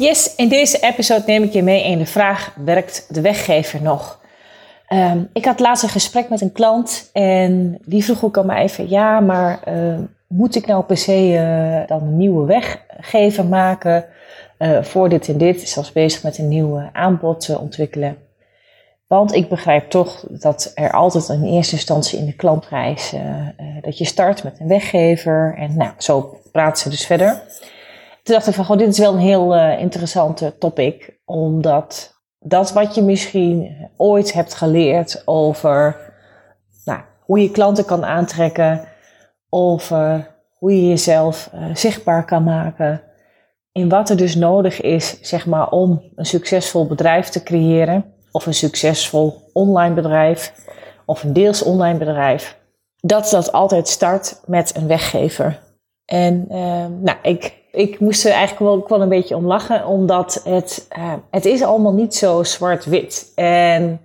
Yes, in deze episode neem ik je mee in de vraag: werkt de weggever nog? Um, ik had laatst een gesprek met een klant en die vroeg ook aan mij even: ja, maar uh, moet ik nou per se uh, dan een nieuwe weggever maken uh, voor dit en dit? Zelfs bezig met een nieuw aanbod ontwikkelen. Want ik begrijp toch dat er altijd in eerste instantie in de klantreis dat je start met een weggever en nou, zo praten ze dus verder. Toen dacht van, goh, dit is wel een heel uh, interessante topic. Omdat dat wat je misschien ooit hebt geleerd over nou, hoe je klanten kan aantrekken, over hoe je jezelf uh, zichtbaar kan maken, in wat er dus nodig is, zeg maar, om een succesvol bedrijf te creëren, of een succesvol online bedrijf, of een deels online bedrijf, dat dat altijd start met een weggever. En uh, nou, ik ik moest er eigenlijk wel, wel een beetje om lachen, omdat het, uh, het is allemaal niet zo zwart-wit. En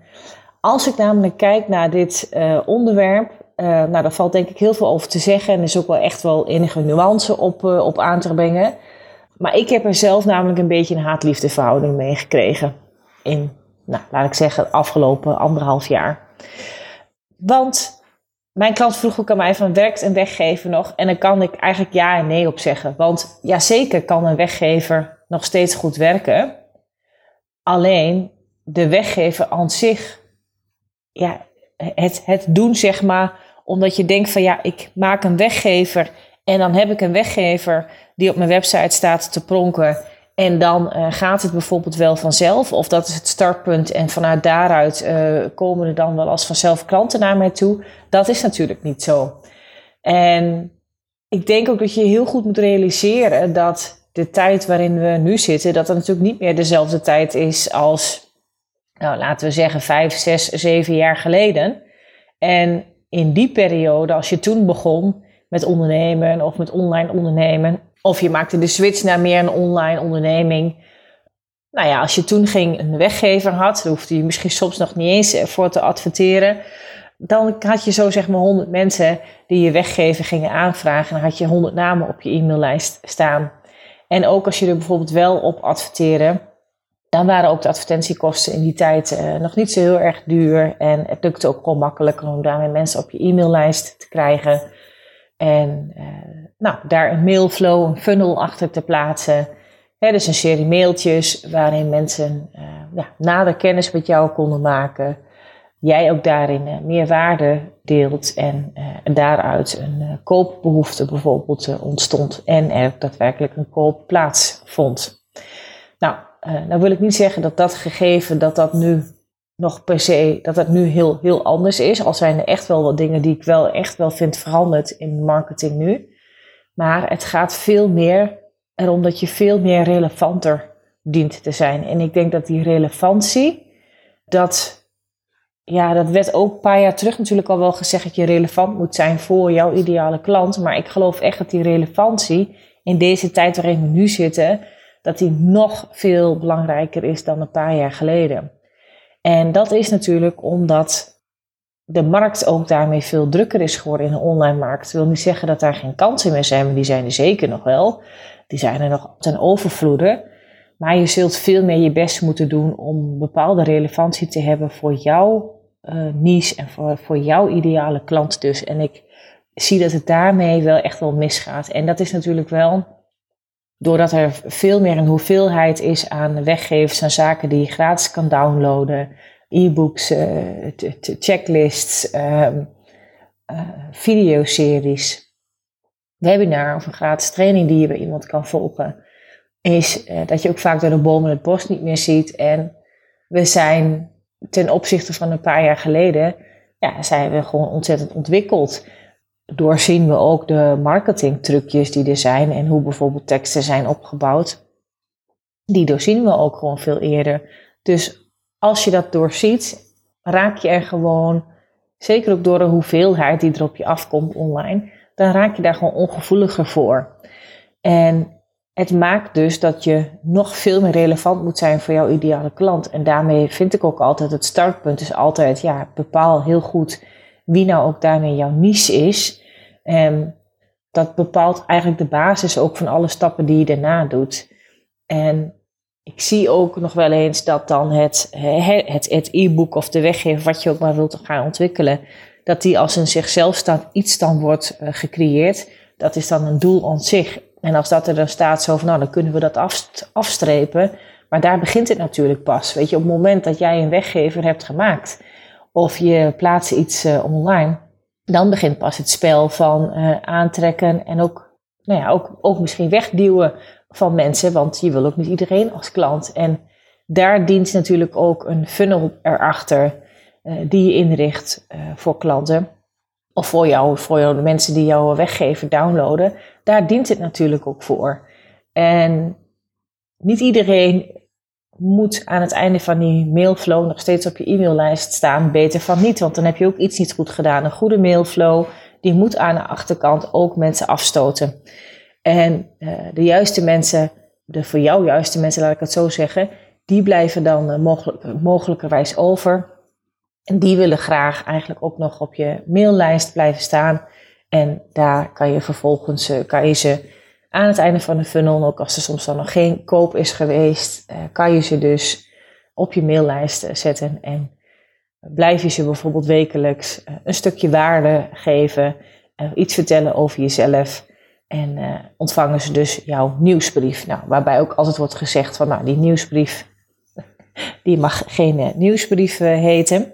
als ik namelijk kijk naar dit uh, onderwerp, uh, nou, daar valt denk ik heel veel over te zeggen en er is ook wel echt wel enige nuance op, op aan te brengen. Maar ik heb er zelf namelijk een beetje een haat-liefde mee gekregen. In, nou, laat ik zeggen, afgelopen anderhalf jaar. Want mijn klant vroeg ook aan mij van werkt een weggever nog? En dan kan ik eigenlijk ja en nee op zeggen. Want ja, zeker kan een weggever nog steeds goed werken. Alleen de weggever aan zich, ja, het, het doen zeg maar, omdat je denkt van ja, ik maak een weggever en dan heb ik een weggever die op mijn website staat te pronken. En dan uh, gaat het bijvoorbeeld wel vanzelf, of dat is het startpunt en vanuit daaruit uh, komen er dan wel als vanzelf klanten naar mij toe. Dat is natuurlijk niet zo. En ik denk ook dat je heel goed moet realiseren dat de tijd waarin we nu zitten, dat het natuurlijk niet meer dezelfde tijd is als, nou, laten we zeggen, vijf, zes, zeven jaar geleden. En in die periode, als je toen begon met ondernemen of met online ondernemen, of je maakte de switch naar meer een online onderneming. Nou ja, als je toen ging een weggever had, hoefde je misschien soms nog niet eens voor te adverteren. Dan had je zo zeg maar 100 mensen die je weggever gingen aanvragen. En dan had je 100 namen op je e-maillijst staan. En ook als je er bijvoorbeeld wel op adverteerde, dan waren ook de advertentiekosten in die tijd uh, nog niet zo heel erg duur. En het lukte ook gewoon makkelijker om daarmee mensen op je e-maillijst te krijgen. En nou, daar een mailflow, een funnel achter te plaatsen. He, dus een serie mailtjes waarin mensen uh, ja, nader kennis met jou konden maken. Jij ook daarin uh, meer waarde deelt en daaruit een koopbehoefte bijvoorbeeld ontstond. En er daadwerkelijk een koop plaatsvond. Nou, nou wil ik niet zeggen dat dat gegeven, dat dat nu nog per se dat het nu heel, heel anders is. Al zijn er echt wel wat dingen die ik wel echt wel vind veranderd in marketing nu. Maar het gaat veel meer erom dat je veel meer relevanter dient te zijn. En ik denk dat die relevantie, dat, ja, dat werd ook een paar jaar terug natuurlijk al wel gezegd dat je relevant moet zijn voor jouw ideale klant. Maar ik geloof echt dat die relevantie in deze tijd waarin we nu zitten, dat die nog veel belangrijker is dan een paar jaar geleden. En dat is natuurlijk omdat de markt ook daarmee veel drukker is geworden in de online markt. Ik wil niet zeggen dat daar geen kansen meer zijn, maar die zijn er zeker nog wel. Die zijn er nog ten overvloede. Maar je zult veel meer je best moeten doen om bepaalde relevantie te hebben voor jouw uh, niche en voor, voor jouw ideale klant dus. En ik zie dat het daarmee wel echt wel misgaat. En dat is natuurlijk wel doordat er veel meer een hoeveelheid is aan weggevers aan zaken die je gratis kan downloaden, e-books, uh, checklists, uh, videoseries, webinar of een gratis training die je bij iemand kan volgen, is eh, dat je ook vaak door de bomen het bos niet meer ziet. En we zijn ten opzichte van een paar jaar geleden, ja, zijn we gewoon ontzettend ontwikkeld. doorzien we ook de marketingtrucjes die er zijn en hoe bijvoorbeeld teksten zijn opgebouwd. Die doorzien we ook gewoon veel eerder. Dus als je dat doorziet, raak je er gewoon, zeker ook door de hoeveelheid die er op je afkomt online, dan raak je daar gewoon ongevoeliger voor. En het maakt dus dat je nog veel meer relevant moet zijn voor jouw ideale klant. En daarmee vind ik ook altijd het startpunt is altijd, ja, bepaal heel goed wie nou ook daarmee jouw niche is. En dat bepaalt eigenlijk de basis ook van alle stappen die je daarna doet. En ik zie ook nog wel eens dat dan het, het, het e-book of de weggever, wat je ook maar wilt gaan ontwikkelen, dat die als een zichzelf staand iets dan wordt uh, gecreëerd. Dat is dan een doel aan zich. En als dat er dan staat zo van, nou dan kunnen we dat afstrepen. Maar daar begint het natuurlijk pas. Weet je, op het moment dat jij een weggever hebt gemaakt of je plaatst iets uh, online, dan begint pas het spel van uh, aantrekken en ook, nou ja, ook, ook misschien wegduwen van mensen, want je wil ook niet iedereen als klant. En daar dient natuurlijk ook een funnel erachter uh, die je inricht voor klanten of voor jou, voor jou, de mensen die jouw weggever downloaden, daar dient het natuurlijk ook voor. En niet iedereen moet aan het einde van die mailflow nog steeds op je e-maillijst staan. Beter van niet, want dan heb je ook iets niet goed gedaan. Een goede mailflow, die moet aan de achterkant ook mensen afstoten. En uh, de juiste mensen, de voor jou juiste mensen, laat ik het zo zeggen, die blijven dan uh, mogelijk, mogelijkerwijs over. En die willen graag eigenlijk ook nog op je maillijst blijven staan. En daar kan je vervolgens uh, kan je ze aan het einde van de funnel, ook als er soms dan nog geen koop is geweest, kan je ze dus op je maillijst eh, zetten. En blijf je ze bijvoorbeeld wekelijks een stukje waarde geven, iets vertellen over jezelf. En ontvangen ze dus jouw nieuwsbrief. Nou, waarbij ook altijd wordt gezegd van nou, die nieuwsbrief, die mag geen nieuwsbrief heten.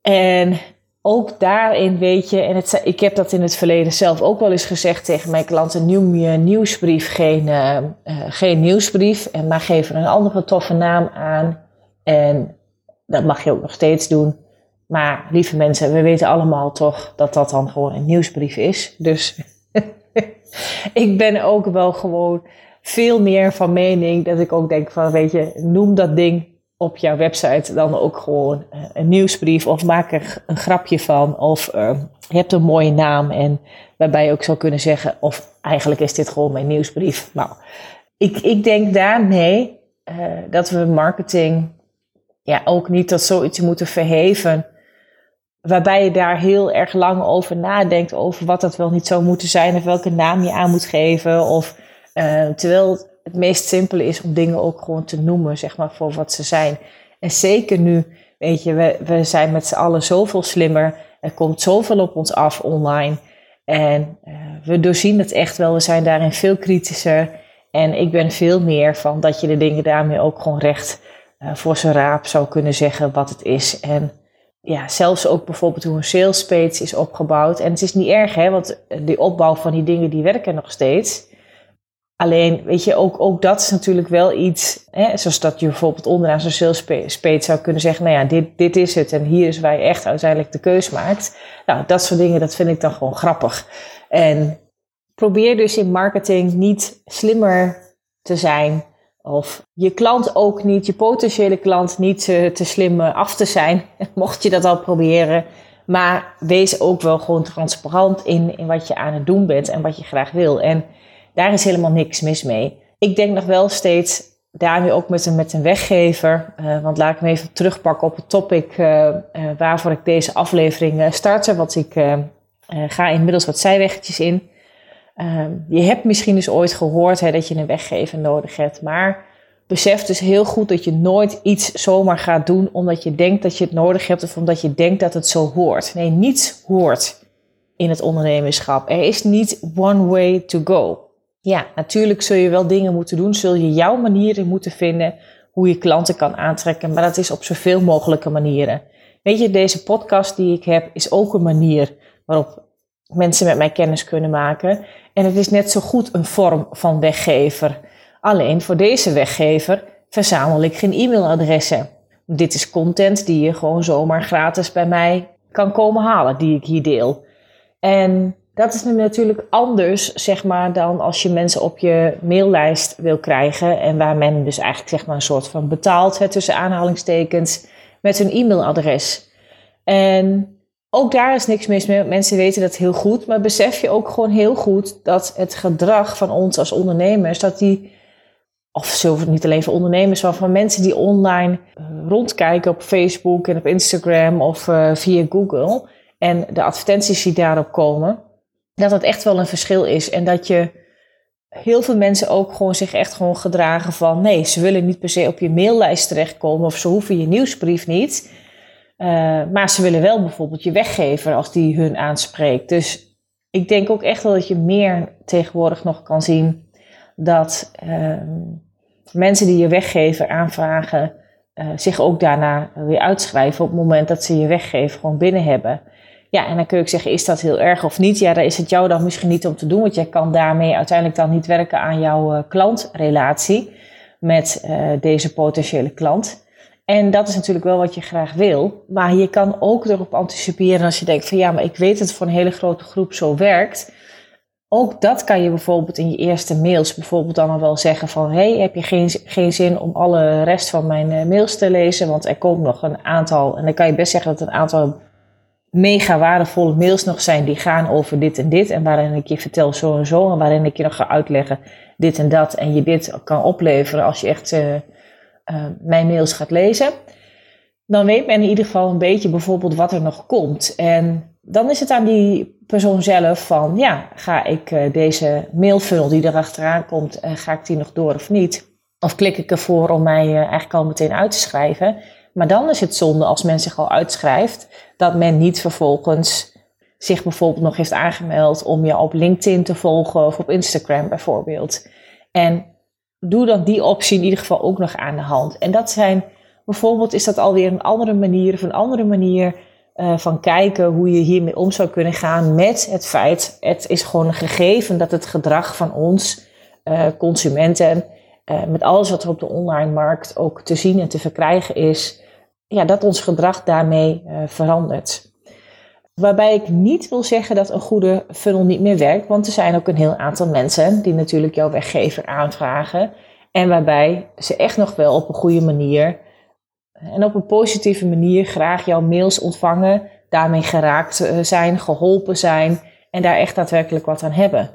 En ook daarin weet je, en het, ik heb dat in het verleden zelf ook wel eens gezegd tegen mijn klanten: noem je nieuwsbrief geen, uh, uh, geen nieuwsbrief, en maar geef er een andere toffe naam aan. En dat mag je ook nog steeds doen. Maar lieve mensen, we weten allemaal toch dat dat dan gewoon een nieuwsbrief is. Dus ik ben ook wel gewoon veel meer van mening dat ik ook denk van, weet je, noem dat ding op jouw website dan ook gewoon eh, een nieuwsbrief of maak er een grapje van of uh, je hebt een mooie naam en waarbij je ook zou kunnen zeggen of eigenlijk is dit gewoon mijn nieuwsbrief. Nou, ik, ik denk daarmee uh, dat we marketing ja ook niet tot zoiets moeten verheven waarbij je daar heel erg lang over nadenkt over wat dat wel niet zou moeten zijn of welke naam je aan moet geven of uh, terwijl het meest simpele is om dingen ook gewoon te noemen, zeg maar, voor wat ze zijn. En zeker nu, weet je, we, we zijn met z'n allen zoveel slimmer. Er komt zoveel op ons af online. En uh, we doorzien het echt wel. We zijn daarin veel kritischer. En ik ben veel meer van dat je de dingen daarmee ook gewoon recht uh, voor zijn raap zou kunnen zeggen wat het is. En ja, zelfs ook bijvoorbeeld hoe een sales page is opgebouwd. En het is niet erg, hè, want die opbouw van die dingen die werken nog steeds. Alleen, weet je, ook, ook dat is natuurlijk wel iets, hè, zoals dat je bijvoorbeeld onderaan zo'n sales page zou kunnen zeggen, nou ja, dit, dit is het en hier is waar je echt uiteindelijk de keus maakt. Nou, dat soort dingen, dat vind ik dan gewoon grappig. En probeer dus in marketing niet slimmer te zijn of je klant ook niet, je potentiële klant niet te, te slim af te zijn, mocht je dat al proberen. Maar wees ook wel gewoon transparant in, in wat je aan het doen bent en wat je graag wil. En daar is helemaal niks mis mee. Ik denk nog wel steeds, daarmee ook met een, met een weggever, uh, want laat ik me even terugpakken op het topic uh, waarvoor ik deze aflevering startte. Want ik ga inmiddels wat zijweggetjes in. Ehm, je hebt misschien dus ooit gehoord dat je een weggever nodig hebt, maar besef dus heel goed dat je nooit iets zomaar gaat doen omdat je denkt dat je het nodig hebt of omdat je denkt dat het zo hoort. Nee, niets hoort in het ondernemerschap. Er is niet one way to go. Ja, natuurlijk zul je wel dingen moeten doen. Zul je jouw manieren moeten vinden hoe je klanten kan aantrekken. Maar dat is op zoveel mogelijke manieren. Weet je, deze podcast die ik heb is ook een manier waarop mensen met mij kennis kunnen maken. En het is net zo goed een vorm van weggever. Alleen voor deze weggever verzamel ik geen e-mailadressen. Dit is content die je gewoon zomaar gratis bij mij kan komen halen, die ik hier deel. En dat is natuurlijk anders, zeg maar, dan als je mensen op je maillijst wil krijgen. En waar men dus eigenlijk zeg maar een soort van betaalt, tussen aanhalingstekens, met hun e-mailadres. En ook daar is niks mis mee. Mensen weten dat heel goed. Maar besef je ook gewoon heel goed dat het gedrag van ons als ondernemers, dat die, of zullen niet alleen voor ondernemers, maar van mensen die online eh, rondkijken op Facebook en op Instagram of uh, via Google. En de advertenties die daarop komen, dat het echt wel een verschil is. En dat je heel veel mensen ook gewoon zich echt gewoon gedragen van nee, ze willen niet per se op je maillijst terechtkomen of ze hoeven je nieuwsbrief niet. Uh, maar ze willen wel bijvoorbeeld je weggever als die hun aanspreekt. Dus ik denk ook echt wel dat je meer tegenwoordig nog kan zien dat uh, mensen die je weggever aanvragen, uh, zich ook daarna weer uitschrijven op het moment dat ze je weggever gewoon binnen hebben. Ja, en dan kun je zeggen, is dat heel erg of niet? Ja, daar is het jou dan misschien niet om te doen, want jij kan daarmee uiteindelijk dan niet werken aan jouw klantrelatie met deze potentiële klant. En dat is natuurlijk wel wat je graag wil. Maar je kan ook erop anticiperen als je denkt van ja, maar ik weet dat het voor een hele grote groep zo werkt. Ook dat kan je bijvoorbeeld in je eerste mails bijvoorbeeld dan al wel zeggen van hey, heb je geen, geen zin om alle rest van mijn eh, mails te lezen? Want er komt nog een aantal, en dan kan je best zeggen dat een aantal mega waardevolle mails nog zijn die gaan over dit en dit. En waarin ik je vertel zo en zo. En waarin ik je nog ga uitleggen dit en dat. En je dit kan opleveren als je echt... Uh, uh, mijn mails gaat lezen, dan weet men in ieder geval een beetje bijvoorbeeld wat er nog komt. En dan is het aan die persoon zelf van, ja, ga ik uh, deze mailfunnel die erachteraan komt, uh, ga ik die nog door of niet? Of klik ik ervoor om mij eigenlijk al meteen uit te schrijven? Maar dan is het zonde als men zich al uitschrijft, dat men niet vervolgens zich bijvoorbeeld nog heeft aangemeld om je op LinkedIn te volgen of op Instagram bijvoorbeeld. En doe dan die optie in ieder geval ook nog aan de hand. En dat zijn bijvoorbeeld, is dat alweer een andere manier of een andere manier uh, van kijken hoe je hiermee om zou kunnen gaan met het feit, het is gewoon een gegeven dat het gedrag van ons uh, consumenten, uh, met alles wat er op de online markt ook te zien en te verkrijgen is, ja, dat ons gedrag daarmee verandert. Waarbij ik niet wil zeggen dat een goede funnel niet meer werkt, want er zijn ook een heel aantal mensen die natuurlijk jouw weggever aanvragen. En waarbij ze echt nog wel op een goede manier en op een positieve manier graag jouw mails ontvangen, daarmee geraakt eh, zijn, geholpen zijn en daar echt daadwerkelijk wat aan hebben.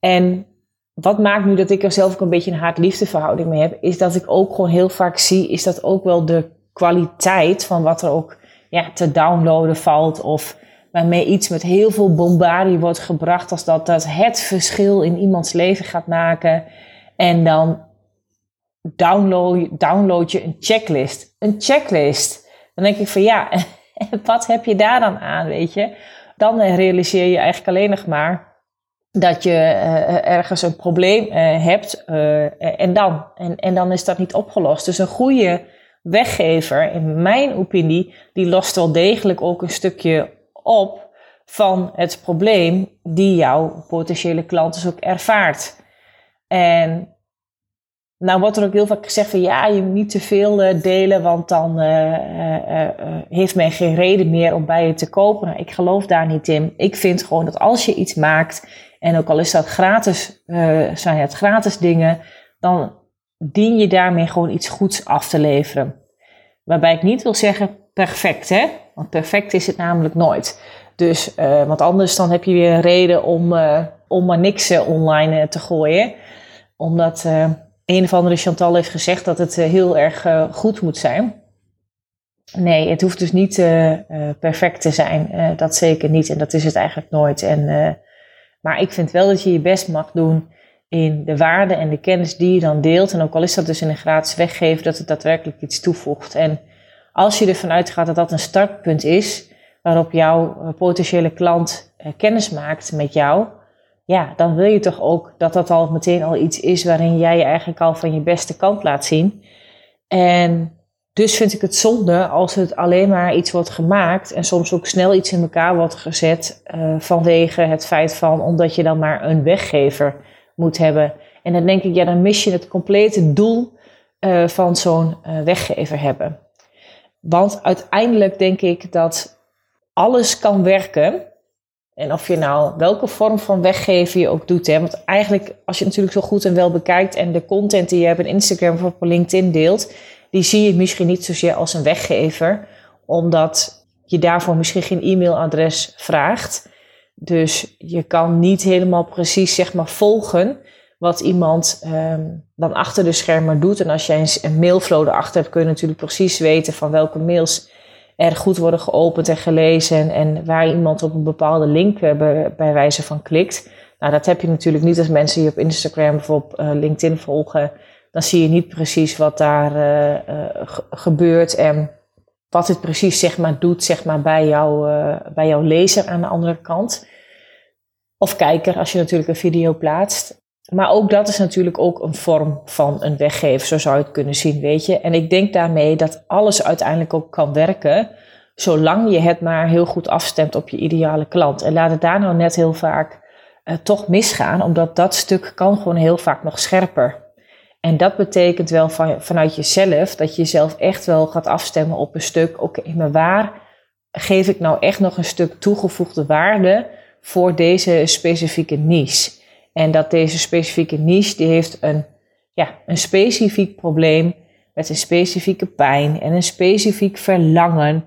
En wat maakt nu dat ik er zelf ook een beetje een haat-liefde verhouding mee heb, is dat ik ook gewoon heel vaak zie, is dat ook wel de kwaliteit van wat er ook ja, te downloaden valt of waarmee iets met heel veel bombardie wordt gebracht, als dat dat het verschil in iemands leven gaat maken. En dan download, download je een checklist. Een checklist. Dan denk ik van ja, wat heb je daar dan aan, weet je? Dan realiseer je eigenlijk alleen nog maar dat je uh, ergens een probleem uh, hebt en dan. En, en dan is dat niet opgelost. Dus een goede weggever, in mijn opinie, die lost wel degelijk ook een stukje op van het probleem die jouw potentiële klant dus ook ervaart. En nou wordt er ook heel vaak gezegd van ja, je moet niet te veel uh, delen, want dan uh, uh, heeft men geen reden meer om bij je te kopen. Nou, ik geloof daar niet in. Ik vind gewoon dat als je iets maakt, en ook al is dat gratis, zijn het gratis dingen, dan dien je daarmee gewoon iets goeds af te leveren. Waarbij ik niet wil zeggen perfect, hè? Want perfect is het namelijk nooit. Dus, uh, want anders dan heb je weer een reden om, uh, om maar niks uh, online te gooien. Omdat een of andere Chantal heeft gezegd dat het heel erg goed moet zijn. Nee, het hoeft dus niet perfect te zijn. dat zeker niet. En dat is het eigenlijk nooit. En, maar ik vind wel dat je je best mag doen in de waarde en de kennis die je dan deelt. En ook al is dat dus in een gratis weggeven, dat het daadwerkelijk iets toevoegt. En als je ervan uitgaat dat dat een startpunt is, waarop jouw eh, potentiële klant eh, kennis maakt met jou, ja, dan wil je toch ook dat dat al meteen al iets is waarin jij je eigenlijk al van je beste kant laat zien. En dus vind ik het zonde als het alleen maar iets wordt gemaakt en soms ook snel iets in elkaar wordt gezet uh, vanwege het feit van omdat je dan maar een weggever moet hebben. En dan denk ik, ja, dan mis je het complete doel van zo'n weggever hebben. Want uiteindelijk denk ik dat alles kan werken En of je nou welke vorm van weggeven je ook doet. Hè? Want eigenlijk, als je natuurlijk zo goed en wel bekijkt en de content die je op Instagram of op LinkedIn deelt, die zie je misschien niet zozeer als een weggever, omdat je daarvoor misschien geen e-mailadres vraagt. Dus je kan niet helemaal precies zeg maar, volgen wat iemand um, dan achter de schermen doet. En als jij een, mailflow erachter hebt, kun je natuurlijk precies weten van welke mails er goed worden geopend en gelezen en waar iemand op een bepaalde link eh, bij, wijze van klikt. Nou, dat heb je natuurlijk niet als mensen je op Instagram of op uh, LinkedIn volgen. Dan zie je niet precies wat daar uh, gebeurt en wat het precies zeg maar, doet zeg maar, bij, jou, bij jouw lezer aan de andere kant. Of kijker, als je natuurlijk een video plaatst. Maar ook dat is natuurlijk ook een vorm van een weggeven, zo zou je het kunnen zien, weet je. En ik denk daarmee dat alles uiteindelijk ook kan werken, zolang je het maar heel goed afstemt op je ideale klant. En laat het daar nou net heel vaak uh, toch misgaan, omdat dat stuk kan gewoon heel vaak nog scherper. En dat betekent wel van, vanuit jezelf, dat je jezelf echt wel gaat afstemmen op een stuk, oké, maar waar geef ik nou echt nog een stuk toegevoegde waarde voor deze specifieke niche? En dat deze specifieke niche, die heeft een, ja, een specifiek probleem met een specifieke pijn en een specifiek verlangen.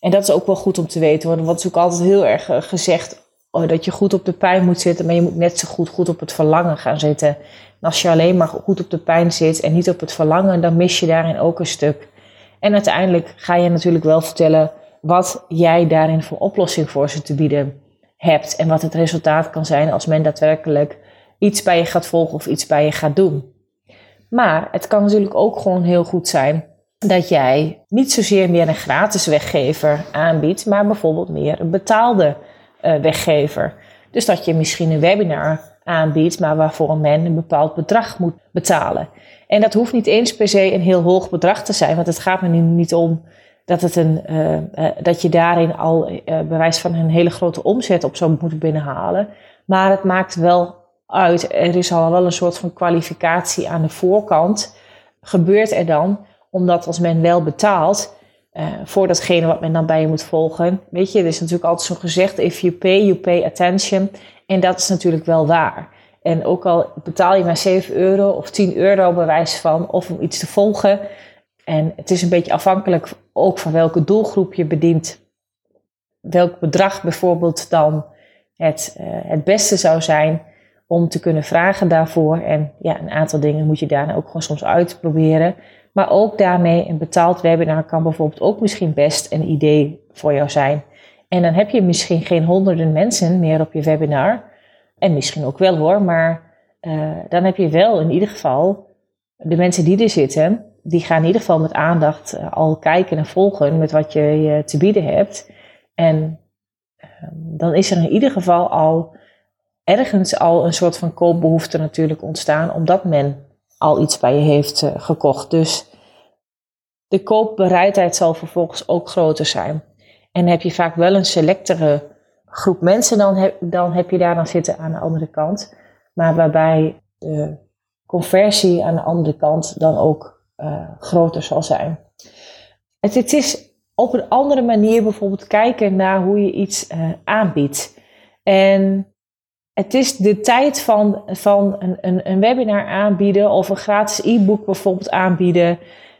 En dat is ook wel goed om te weten, want het is ook altijd heel erg eh, gezegd oh, dat je goed op de pijn moet zitten, maar je moet net zo goed goed op het verlangen gaan zitten. En als je alleen maar goed op de pijn zit en niet op het verlangen, dan mis je daarin ook een stuk. En uiteindelijk ga je natuurlijk wel vertellen wat jij daarin voor oplossing voor ze te bieden hebt. En wat het resultaat kan zijn als men daadwerkelijk iets bij je gaat volgen of iets bij je gaat doen. Maar het kan natuurlijk ook gewoon heel goed zijn dat jij niet zozeer meer een gratis weggever aanbiedt, maar bijvoorbeeld meer een betaalde uh, weggever. Dus dat je misschien een webinar aanbiedt, maar waarvoor men een bepaald bedrag moet betalen. En dat hoeft niet eens per se een heel hoog bedrag te zijn, want het gaat me nu niet om dat, het een, uh, uh, dat je daarin al bewijs van een hele grote omzet op zou moeten binnenhalen. Maar het maakt wel uit. Er is al wel een soort van kwalificatie aan de voorkant. Gebeurt er dan, omdat als men wel betaalt uh, voor datgene wat men dan bij je moet volgen. Weet je, er is natuurlijk altijd zo gezegd: if you pay, you pay attention. En dat is natuurlijk wel waar. En ook al betaal je maar 7 euro of 10 euro bewijs van, of om iets te volgen. En het is een beetje afhankelijk ook van welke doelgroep je bedient. Welk bedrag bijvoorbeeld dan het, uh, het beste zou zijn om te kunnen vragen daarvoor. En ja, een aantal dingen moet je daarna ook gewoon soms uitproberen. Maar ook daarmee een betaald webinar kan bijvoorbeeld ook misschien best een idee voor jou zijn. En dan heb je misschien geen honderden mensen meer op je webinar. En misschien ook wel hoor, maar uh, dan heb je wel in ieder geval de mensen die er zitten, die gaan in ieder geval met aandacht uh, al kijken en volgen met wat je, je te bieden hebt. En uh, dan is er in ieder geval al ergens al een soort van koopbehoefte natuurlijk ontstaan, omdat men al iets bij je heeft uh, gekocht. Dus de koopbereidheid zal vervolgens ook groter zijn. En heb je vaak wel een selectere groep mensen, dan heb, dan heb je daar dan zitten aan de andere kant. Maar waarbij de conversie aan de andere kant dan ook uh, groter zal zijn. Het, het, is op een andere manier bijvoorbeeld kijken naar hoe je iets uh, aanbiedt. En het is de tijd van, van een, een, een webinar aanbieden of een gratis e-book bijvoorbeeld aanbieden.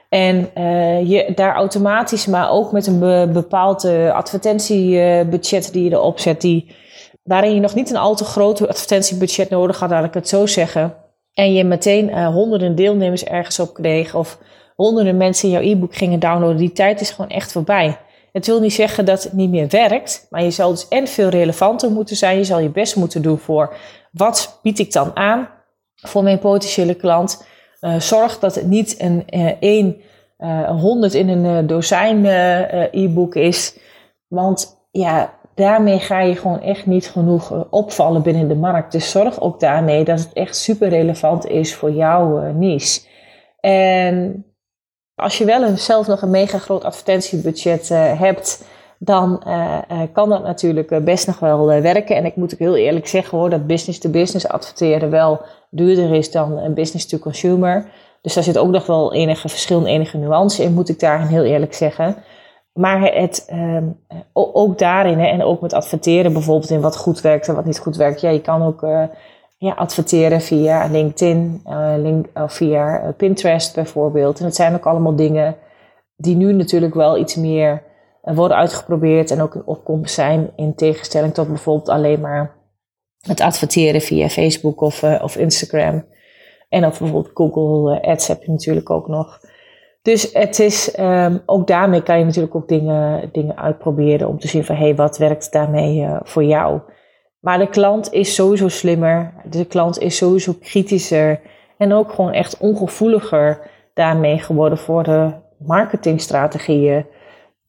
En uh, je daar automatisch, maar ook met een be, bepaald advertentiebudget die je erop zet, die, waarin je nog niet een al te groot advertentiebudget nodig had, laat ik het zo zeggen. En je meteen uh, honderden deelnemers ergens op kreeg of honderden mensen jouw e-book gingen downloaden. Die tijd is gewoon echt voorbij. Het wil niet zeggen dat het niet meer werkt, maar je zal dus en veel relevanter moeten zijn. Je zal je best moeten doen voor wat bied ik dan aan voor mijn potentiële klant. Uh, zorg dat het niet een uh, honderd in een dozijn e-book is. Want ja, daarmee ga je gewoon echt niet genoeg opvallen binnen de markt. Dus zorg ook daarmee dat het echt super relevant is voor jouw niche. En als je wel een, zelf nog een mega groot advertentiebudget uh, hebt, dan kan dat natuurlijk best nog wel werken. En ik moet ook heel eerlijk zeggen hoor, dat business-to-business -business adverteren wel duurder is dan business-to-consumer. Dus daar zit ook nog wel enige verschil en enige nuance in, moet ik daarin heel eerlijk zeggen. Maar het, ehm, ook daarin, hè, en ook met adverteren bijvoorbeeld in wat goed werkt en wat niet goed werkt. Ja, je kan ook uh, ja, adverteren via LinkedIn, link, of via Pinterest bijvoorbeeld. En het zijn ook allemaal dingen die nu natuurlijk wel iets meer worden uitgeprobeerd en ook een opkomst zijn. In tegenstelling tot bijvoorbeeld alleen maar het adverteren via Facebook of, of Instagram. En of bijvoorbeeld Google Ads heb je natuurlijk ook nog. Dus het is, um, ook daarmee kan je natuurlijk ook dingen, dingen uitproberen om te zien van hé, hey, wat werkt daarmee uh, voor jou. Maar de klant is sowieso slimmer, de klant is sowieso kritischer en ook gewoon echt ongevoeliger daarmee geworden voor de marketingstrategieën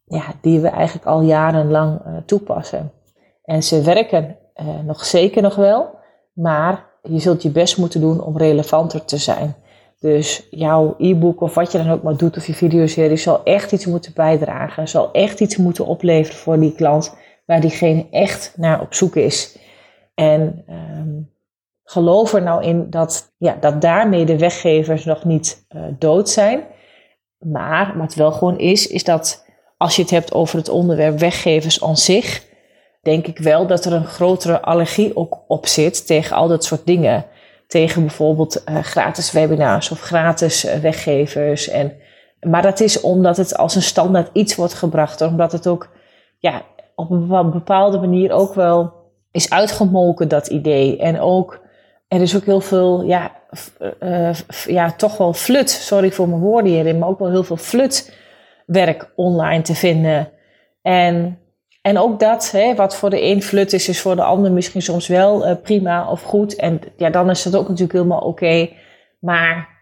ja, die we eigenlijk al jarenlang uh, toepassen. En ze werken uh, nog zeker nog wel, maar je zult je best moeten doen om relevanter te zijn. Dus jouw e-book of wat je dan ook maar doet, of je videoserie, zal echt iets moeten bijdragen. Zal echt iets moeten opleveren voor die klant waar diegene echt naar op zoek is. En um, geloof er nou in dat, ja, dat daarmee de weggevers nog niet uh, dood zijn. Maar wat wel gewoon is, is dat als je het hebt over het onderwerp weggevers aan zich, denk ik wel dat er een grotere allergie ook op zit tegen al dat soort dingen tegen bijvoorbeeld uh, gratis webinars of gratis uh, weggevers. En, maar dat is omdat het als een standaard iets wordt gebracht. Omdat het ook ja, op een bepaalde manier ook wel is uitgemolken, dat idee. En ook, er is ook heel veel, ja, uh, ja toch wel flut, sorry voor mijn woorden hierin, maar ook wel heel veel flut werk online te vinden. En en ook dat, hè, wat voor de een flut is, is voor de ander misschien soms wel uh, prima of goed. En ja, dan is het ook natuurlijk helemaal oké. Maar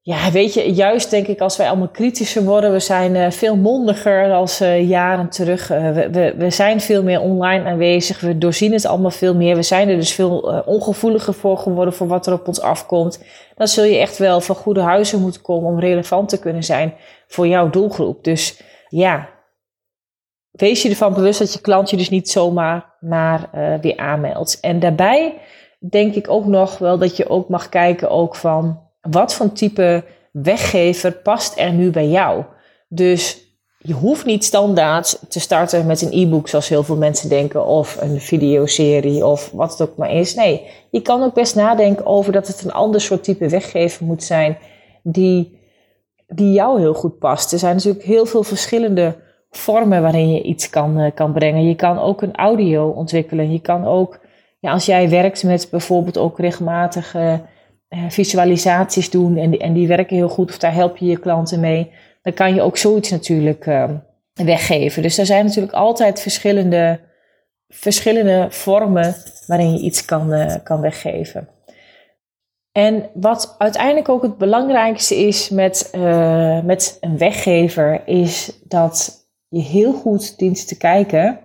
ja, weet je, juist denk ik als wij allemaal kritischer worden, we zijn uh, veel mondiger als uh, jaren terug. We, we, zijn veel meer online aanwezig, we doorzien het allemaal veel meer. We zijn er dus veel ongevoeliger voor geworden voor wat er op ons afkomt. Dan zul je echt wel van goede huizen moeten komen om relevant te kunnen zijn voor jouw doelgroep. Dus ja, wees je ervan bewust dat je klant je dus niet zomaar maar uh, weer aanmeldt. En daarbij denk ik ook nog wel dat je ook mag kijken ook van wat voor type weggever past er nu bij jou. Dus je hoeft niet standaard te starten met een e-book zoals heel veel mensen denken of een videoserie of wat het ook maar is. Nee, je kan ook best nadenken over dat het een ander soort type weggever moet zijn die, die jou heel goed past. Er zijn natuurlijk heel veel verschillende vormen waarin je iets kan, uh, kan brengen. Je kan ook een audio ontwikkelen. Je kan ook, ja, als jij werkt met bijvoorbeeld ook regelmatig uh, visualisaties doen en die, en die werken heel goed of daar help je je klanten mee, dan kan je ook zoiets natuurlijk uh, weggeven. Dus er zijn natuurlijk altijd verschillende, verschillende vormen waarin je iets kan, kan weggeven. En wat uiteindelijk ook het belangrijkste is met, met een weggever, is dat je heel goed dient te kijken.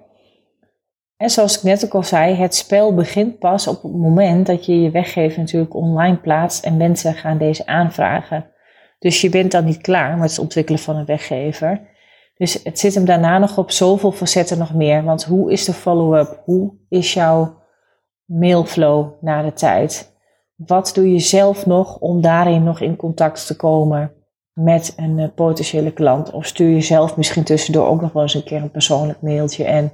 En zoals ik net ook al zei, het spel begint pas op het moment dat je je weggever natuurlijk online plaatst en mensen gaan deze aanvragen. Dus je bent dan niet klaar met het ontwikkelen van een weggever. Dus het zit hem daarna nog op zoveel facetten nog meer. Want hoe is de follow-up? Hoe is jouw mailflow na de tijd? Wat doe je zelf nog om daarin nog in contact te komen? Met een uh, potentiële klant. Of stuur je zelf misschien tussendoor ook nog wel eens een keer een persoonlijk mailtje. En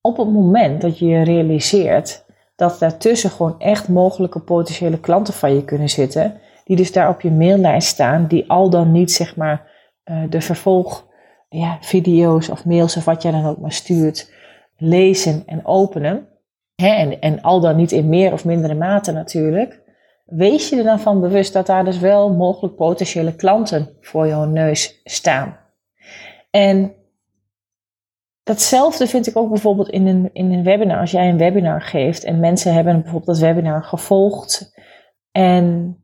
op het moment dat je realiseert dat daartussen gewoon echt mogelijke potentiële klanten van je kunnen zitten, die dus daar op je maillijst staan, die al dan niet zeg maar uh, de vervolg ja, of mails of wat jij dan ook maar stuurt, lezen en openen. En, en al dan niet in meer of mindere mate natuurlijk wees je er dan van bewust dat daar dus wel mogelijk potentiële klanten voor jouw neus staan. En datzelfde vind ik ook bijvoorbeeld in een, in een webinar. Als jij een webinar geeft en mensen hebben bijvoorbeeld dat webinar gevolgd en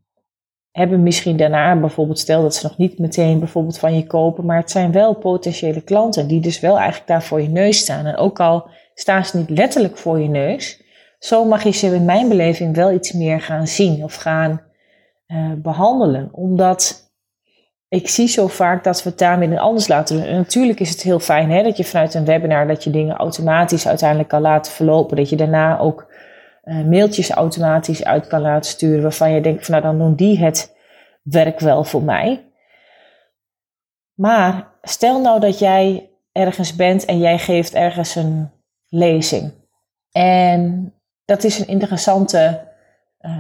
hebben misschien daarna bijvoorbeeld, stel dat ze nog niet meteen bijvoorbeeld van je kopen, maar het zijn wel potentiële klanten die dus wel eigenlijk daar voor je neus staan. En ook al staan ze niet letterlijk voor je neus, zo mag je ze in mijn beleving wel iets meer gaan zien of gaan uh, behandelen. Omdat ik zie zo vaak dat we het daarmee anders laten doen. En natuurlijk is het heel fijn hè, dat je vanuit een webinar dat je dingen automatisch uiteindelijk kan laten verlopen. Dat je daarna ook uh, mailtjes automatisch uit kan laten sturen waarvan je denkt van nou dan doen die het werk wel voor mij. Maar stel nou dat jij ergens bent en jij geeft ergens een lezing. En dat is een interessante uh,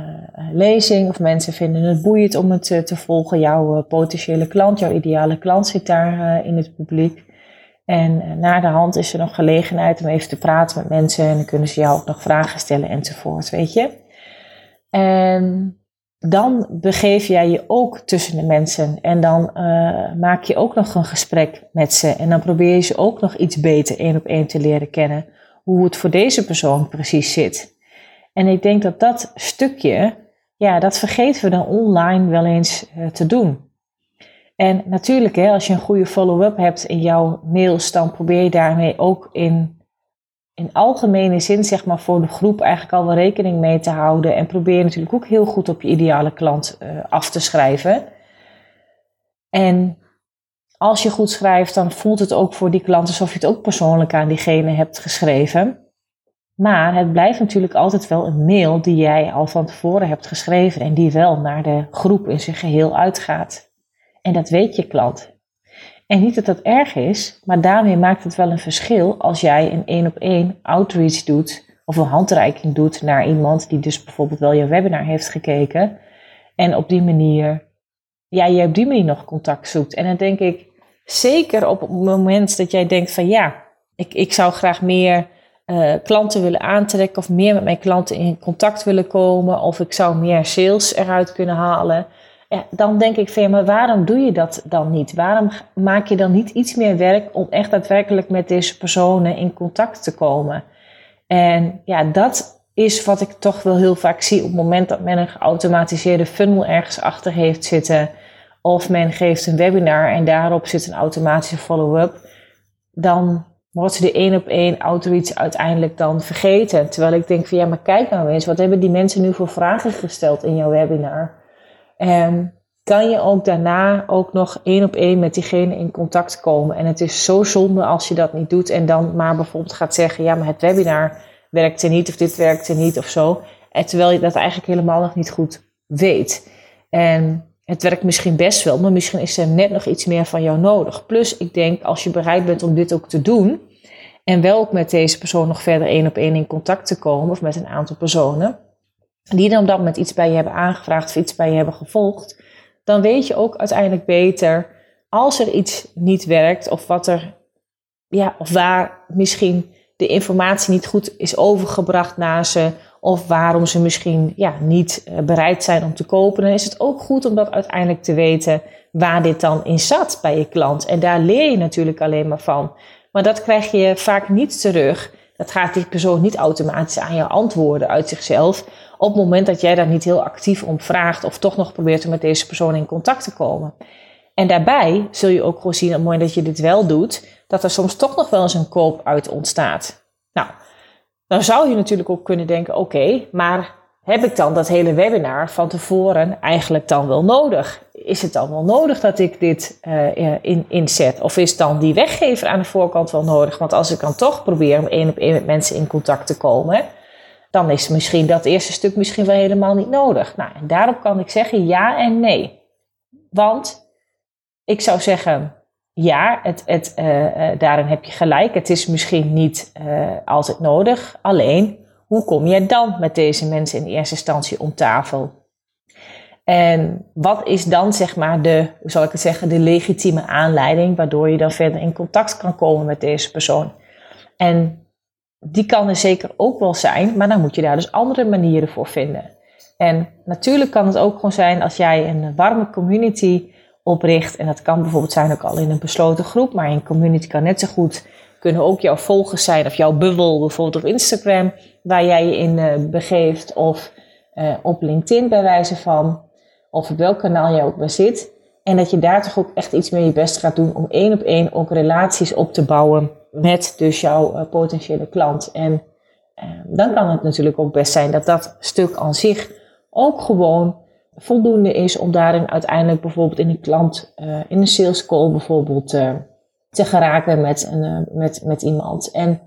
lezing of mensen vinden het boeiend om het te volgen. Jouw potentiële klant, jouw ideale klant zit daar in het publiek. En na de hand is er nog gelegenheid om even te praten met mensen en dan kunnen ze jou ook nog vragen stellen enzovoort, weet je. En dan begeef jij je ook tussen de mensen en dan maak je ook nog een gesprek met ze en dan probeer je ze ook nog iets beter één op één te leren kennen, hoe het voor deze persoon precies zit. En ik denk dat dat stukje, ja, dat vergeten we dan online wel eens uh, te doen. En natuurlijk, hè, als je een goede follow-up hebt in jouw mails, dan probeer je daarmee ook in in algemene zin, zeg maar, voor de groep eigenlijk al wel rekening mee te houden. En probeer natuurlijk ook heel goed op je ideale klant uh, af te schrijven. En als je goed schrijft, dan voelt het ook voor die klant alsof je het ook persoonlijk aan diegene hebt geschreven. Maar het blijft natuurlijk altijd wel een mail die jij al van tevoren hebt geschreven en die wel naar de groep in zijn geheel uitgaat. En dat weet je klant. En niet dat dat erg is, maar daarmee maakt het wel een verschil als jij een één op één outreach doet of een handreiking doet naar iemand die dus bijvoorbeeld wel je webinar heeft gekeken en op die manier, ja, je op die manier nog contact zoekt. En dan denk ik, zeker op het moment dat jij denkt van ja, ik, ik zou graag meer uh, klanten willen aantrekken of meer met mijn klanten in contact willen komen of ik zou meer sales eruit kunnen halen ja, dan denk ik van ja, maar waarom doe je dat dan niet? Waarom maak je dan niet iets meer werk om echt daadwerkelijk met deze personen in contact te komen? En ja, dat is wat ik toch wel heel vaak zie op het moment dat men een geautomatiseerde funnel ergens achter heeft zitten. Of men geeft een webinar en daarop zit een automatische follow-up. Dan wordt de één op één outreach uiteindelijk dan vergeten. Terwijl ik denk van ja, maar kijk nou eens, wat hebben die mensen nu voor vragen gesteld in jouw webinar? En kan je ook daarna ook nog één op één met diegene in contact komen. En het is zo zonde als je dat niet doet en dan maar bijvoorbeeld gaat zeggen, ja, maar het webinar werkte niet of dit werkte niet of zo. En terwijl je dat eigenlijk helemaal nog niet goed weet. En het werkt misschien best wel, maar misschien is er net nog iets meer van jou nodig. Plus, ik denk, als je bereid bent om dit ook te doen, en wel ook met deze persoon nog verder één op één in contact te komen, of met een aantal personen, die dan op dat iets bij je hebben aangevraagd of iets bij je hebben gevolgd, dan weet je ook uiteindelijk beter als er iets niet werkt of wat er, ja, of waar misschien de informatie niet goed is overgebracht naar ze of waarom ze misschien ja, niet eh, bereid zijn om te kopen, dan is het ook goed om dat uiteindelijk te weten waar dit dan in zat bij je klant. En daar leer je natuurlijk alleen maar van. Maar dat krijg je vaak niet terug. Dat gaat die persoon niet automatisch aan je antwoorden uit zichzelf op het moment dat jij daar niet heel actief om vraagt of toch nog probeert om met deze persoon in contact te komen. En daarbij zul je ook gewoon zien op het moment dat je dit wel doet, dat er soms toch nog wel eens een koop uit ontstaat. Nou, dan zou je natuurlijk ook kunnen denken: oké, maar heb ik dan dat hele webinar van tevoren eigenlijk dan wel nodig? Is het dan wel nodig dat ik dit uh, in, inzet? Of is dan die weggever aan de voorkant wel nodig? Want als ik dan toch probeer om één op één met mensen in contact te komen, dan is misschien dat eerste stuk misschien wel helemaal niet nodig. Nou, en daarop kan ik zeggen ja en nee. Want ik zou zeggen, ja, het, het, uh, daarin heb je gelijk. Het is misschien niet uh, altijd nodig. Alleen, hoe kom je dan met deze mensen in eerste instantie om tafel? En wat is dan, zeg maar, de, hoe zal ik het zeggen, de legitieme aanleiding waardoor je dan verder in contact kan komen met deze persoon? En die kan er zeker ook wel zijn, maar dan moet je daar dus andere manieren voor vinden. En natuurlijk kan het ook gewoon zijn als jij een warme community opricht. En dat kan bijvoorbeeld zijn ook al in een besloten groep, maar een community kan net zo goed kunnen ook jouw volgers zijn of jouw bubbel, bijvoorbeeld op Instagram, waar jij je in uh, begeeft, of uh, op LinkedIn bij wijze van, of op welk kanaal jij ook maar zit. En dat je daar toch ook echt iets meer je best gaat doen om één op één ook relaties op te bouwen met dus jouw uh, potentiële klant. En dan kan het natuurlijk ook best zijn dat dat stuk aan zich ook gewoon voldoende is om daarin uiteindelijk bijvoorbeeld in een klant, uh, in een sales call bijvoorbeeld te geraken met, een, met, met iemand. En,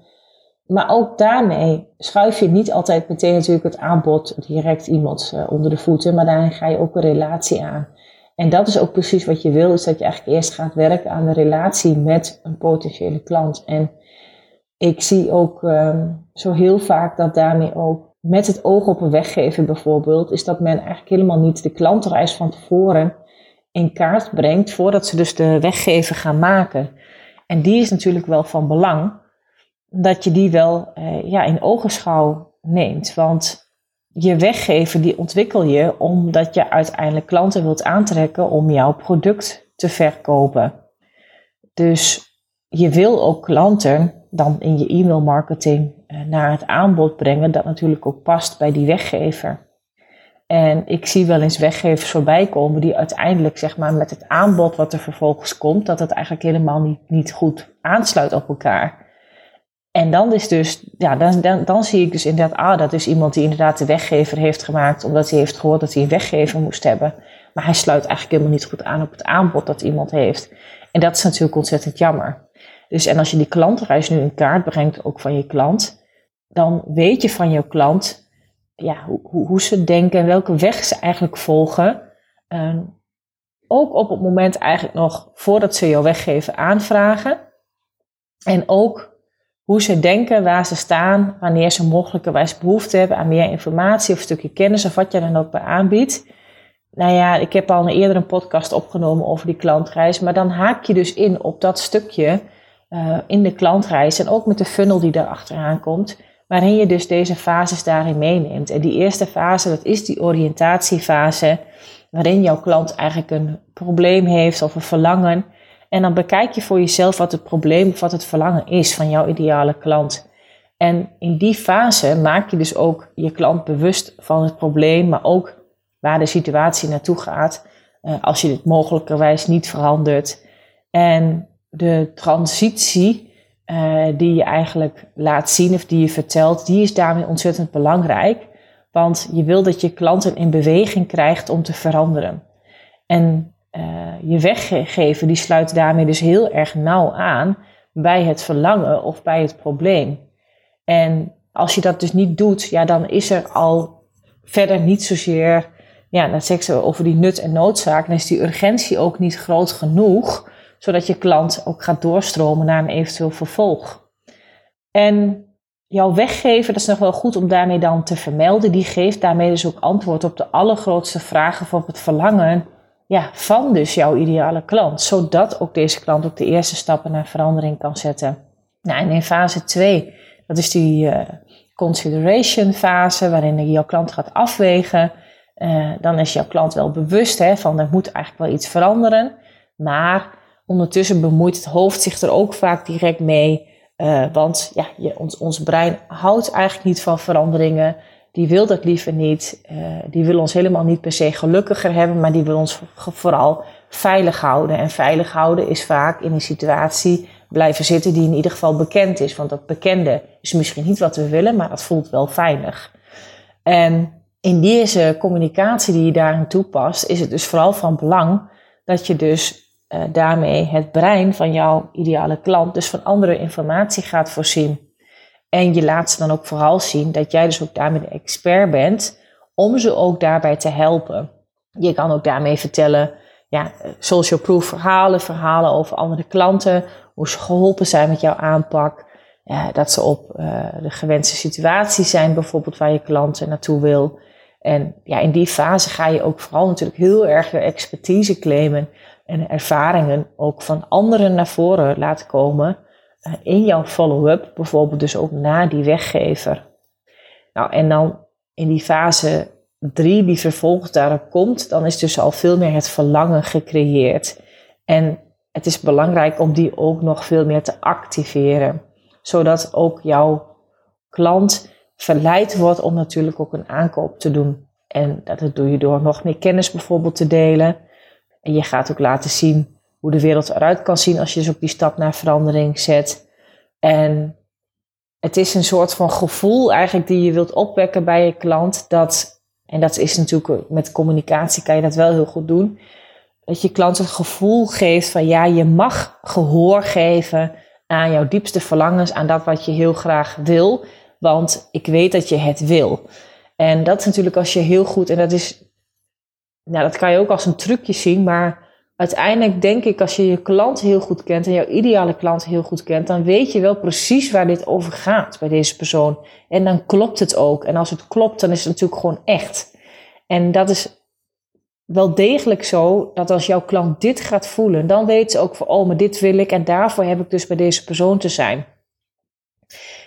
maar ook daarmee schuif je niet altijd meteen natuurlijk het aanbod direct iemand onder de voeten, maar daarin ga je ook een relatie aan. En dat is ook precies wat je wil, is dat je eigenlijk eerst gaat werken aan de relatie met een potentiële klant. En ik zie ook ehm, zo heel vaak dat daarmee ook met het oog op een weggever bijvoorbeeld, is dat men eigenlijk helemaal niet de klantreis van tevoren in kaart brengt voordat ze dus de weggever gaan maken. En die is natuurlijk wel van belang dat je die wel eh, ja, in ogenschouw neemt. Want je weggever die ontwikkel je omdat je uiteindelijk klanten wilt aantrekken om jouw product te verkopen. Dus je wil ook klanten dan in je e-mail marketing eh, naar het aanbod brengen dat natuurlijk ook past bij die weggever. En ik zie wel eens weggevers voorbij komen die uiteindelijk zeg maar met het aanbod wat er vervolgens komt, dat het eigenlijk helemaal niet, niet goed aansluit op elkaar. En dan is dus, ja, dan, dan, dan zie ik dus inderdaad, ah, dat is iemand die inderdaad de weggever heeft gemaakt, omdat hij heeft gehoord dat hij een weggever moest hebben. Maar hij sluit eigenlijk helemaal niet goed aan op het aanbod dat iemand heeft. En dat is natuurlijk ontzettend jammer. Dus en als je die klantreis nu in kaart brengt, ook van je klant, dan weet je van je klant ja, hoe, hoe ze denken en welke weg ze eigenlijk volgen. Uh, ook op het moment eigenlijk nog voordat ze jouw weggeven aanvragen. En ook hoe ze denken, waar ze staan, wanneer ze mogelijkerwijs behoefte hebben aan meer informatie of een stukje kennis of wat je dan ook bij aanbiedt. Nou ja, ik heb al eerder een podcast opgenomen over die klantreis, maar dan haak je dus in op dat stukje uh, in de klantreis en ook met de funnel die daar achteraan komt, waarin je dus deze fases daarin meeneemt. En die eerste fase, dat is die oriëntatiefase, waarin jouw klant eigenlijk een probleem heeft of een verlangen. En dan bekijk je voor jezelf wat het probleem of wat het verlangen is van jouw ideale klant. En in die fase maak je dus ook je klant bewust van het probleem, maar ook waar de situatie naartoe gaat, uh, als je dit mogelijkerwijs niet verandert. En de transitie uh, die je eigenlijk laat zien of die je vertelt, die is daarmee ontzettend belangrijk. Want je wil dat je klanten in beweging krijgt om te veranderen. En uh, je weggeven, die sluit daarmee dus heel erg nauw aan bij het verlangen of bij het probleem. En als je dat dus niet doet, ja, dan is er al verder niet zozeer, ja, dan zeg ze over die nut en noodzaak, dan is die urgentie ook niet groot genoeg zodat je klant ook gaat doorstromen naar een eventueel vervolg. En jouw weggever, dat is nog wel goed om daarmee dan te vermelden, die geeft daarmee dus ook antwoord op de allergrootste vragen op het verlangen ja, van dus jouw ideale klant. Zodat ook deze klant ook de eerste stappen naar verandering kan zetten. Nou, en in fase 2, dat is die uh, consideration fase, waarin jouw klant gaat afwegen. Uh, dan is jouw klant wel bewust hè, van er moet eigenlijk wel iets veranderen. Maar Ondertussen bemoeit het hoofd zich er ook vaak direct mee. Uh, want ja, je, ons, ons brein houdt eigenlijk niet van veranderingen. Die wil dat liever niet. Uh, die wil ons helemaal niet per se gelukkiger hebben, maar die wil ons vooral veilig houden. En veilig houden is vaak in een situatie blijven zitten die in ieder geval bekend is. Want dat bekende is misschien niet wat we willen, maar dat voelt wel veilig. En in deze communicatie die je daarin toepast, is het dus vooral van belang dat je dus uh, daarmee het brein van jouw ideale klant dus van andere informatie gaat voorzien. En je laat ze dan ook vooral zien dat jij dus ook daarmee de expert bent om ze ook daarbij te helpen. Je kan ook daarmee vertellen, ja, social proof verhalen, verhalen over andere klanten, hoe ze geholpen zijn met jouw aanpak. Ja, dat ze op de gewenste situatie zijn, bijvoorbeeld waar je klanten naartoe wil. En ja, in die fase ga je ook vooral natuurlijk heel erg je expertise claimen en ervaringen ook van anderen naar voren laten komen uh, in jouw follow-up, bijvoorbeeld dus ook na die weggever. Nou, en dan in die fase 3 die vervolgens daarop komt, dan is dus al veel meer het verlangen gecreëerd. En het is belangrijk om die ook nog veel meer te activeren, zodat ook jouw klant verleid wordt om natuurlijk ook een aankoop te doen. En dat doe je door nog meer kennis bijvoorbeeld te delen. En je gaat ook laten zien hoe de wereld eruit kan zien als je dus ook die stap naar verandering zet. En het is een soort van gevoel eigenlijk die je wilt opwekken bij je klant. Dat, en dat is natuurlijk met communicatie kan je dat wel heel goed doen. Dat je klant het gevoel geeft van ja, je mag gehoor geven aan jouw diepste verlangens, aan dat wat je heel graag wil. Want ik weet dat je het wil. En dat is natuurlijk als je heel goed, en dat is nou, dat kan je ook als een trucje zien, maar uiteindelijk denk ik als je je klant heel goed kent en jouw ideale klant heel goed kent, dan weet je wel precies waar dit over gaat bij deze persoon. En dan klopt het ook. En als het klopt, dan is het natuurlijk gewoon echt. En dat is wel degelijk zo dat als jouw klant dit gaat voelen, dan weet ze ook van, oh, maar dit wil ik en daarvoor heb ik dus bij deze persoon te zijn.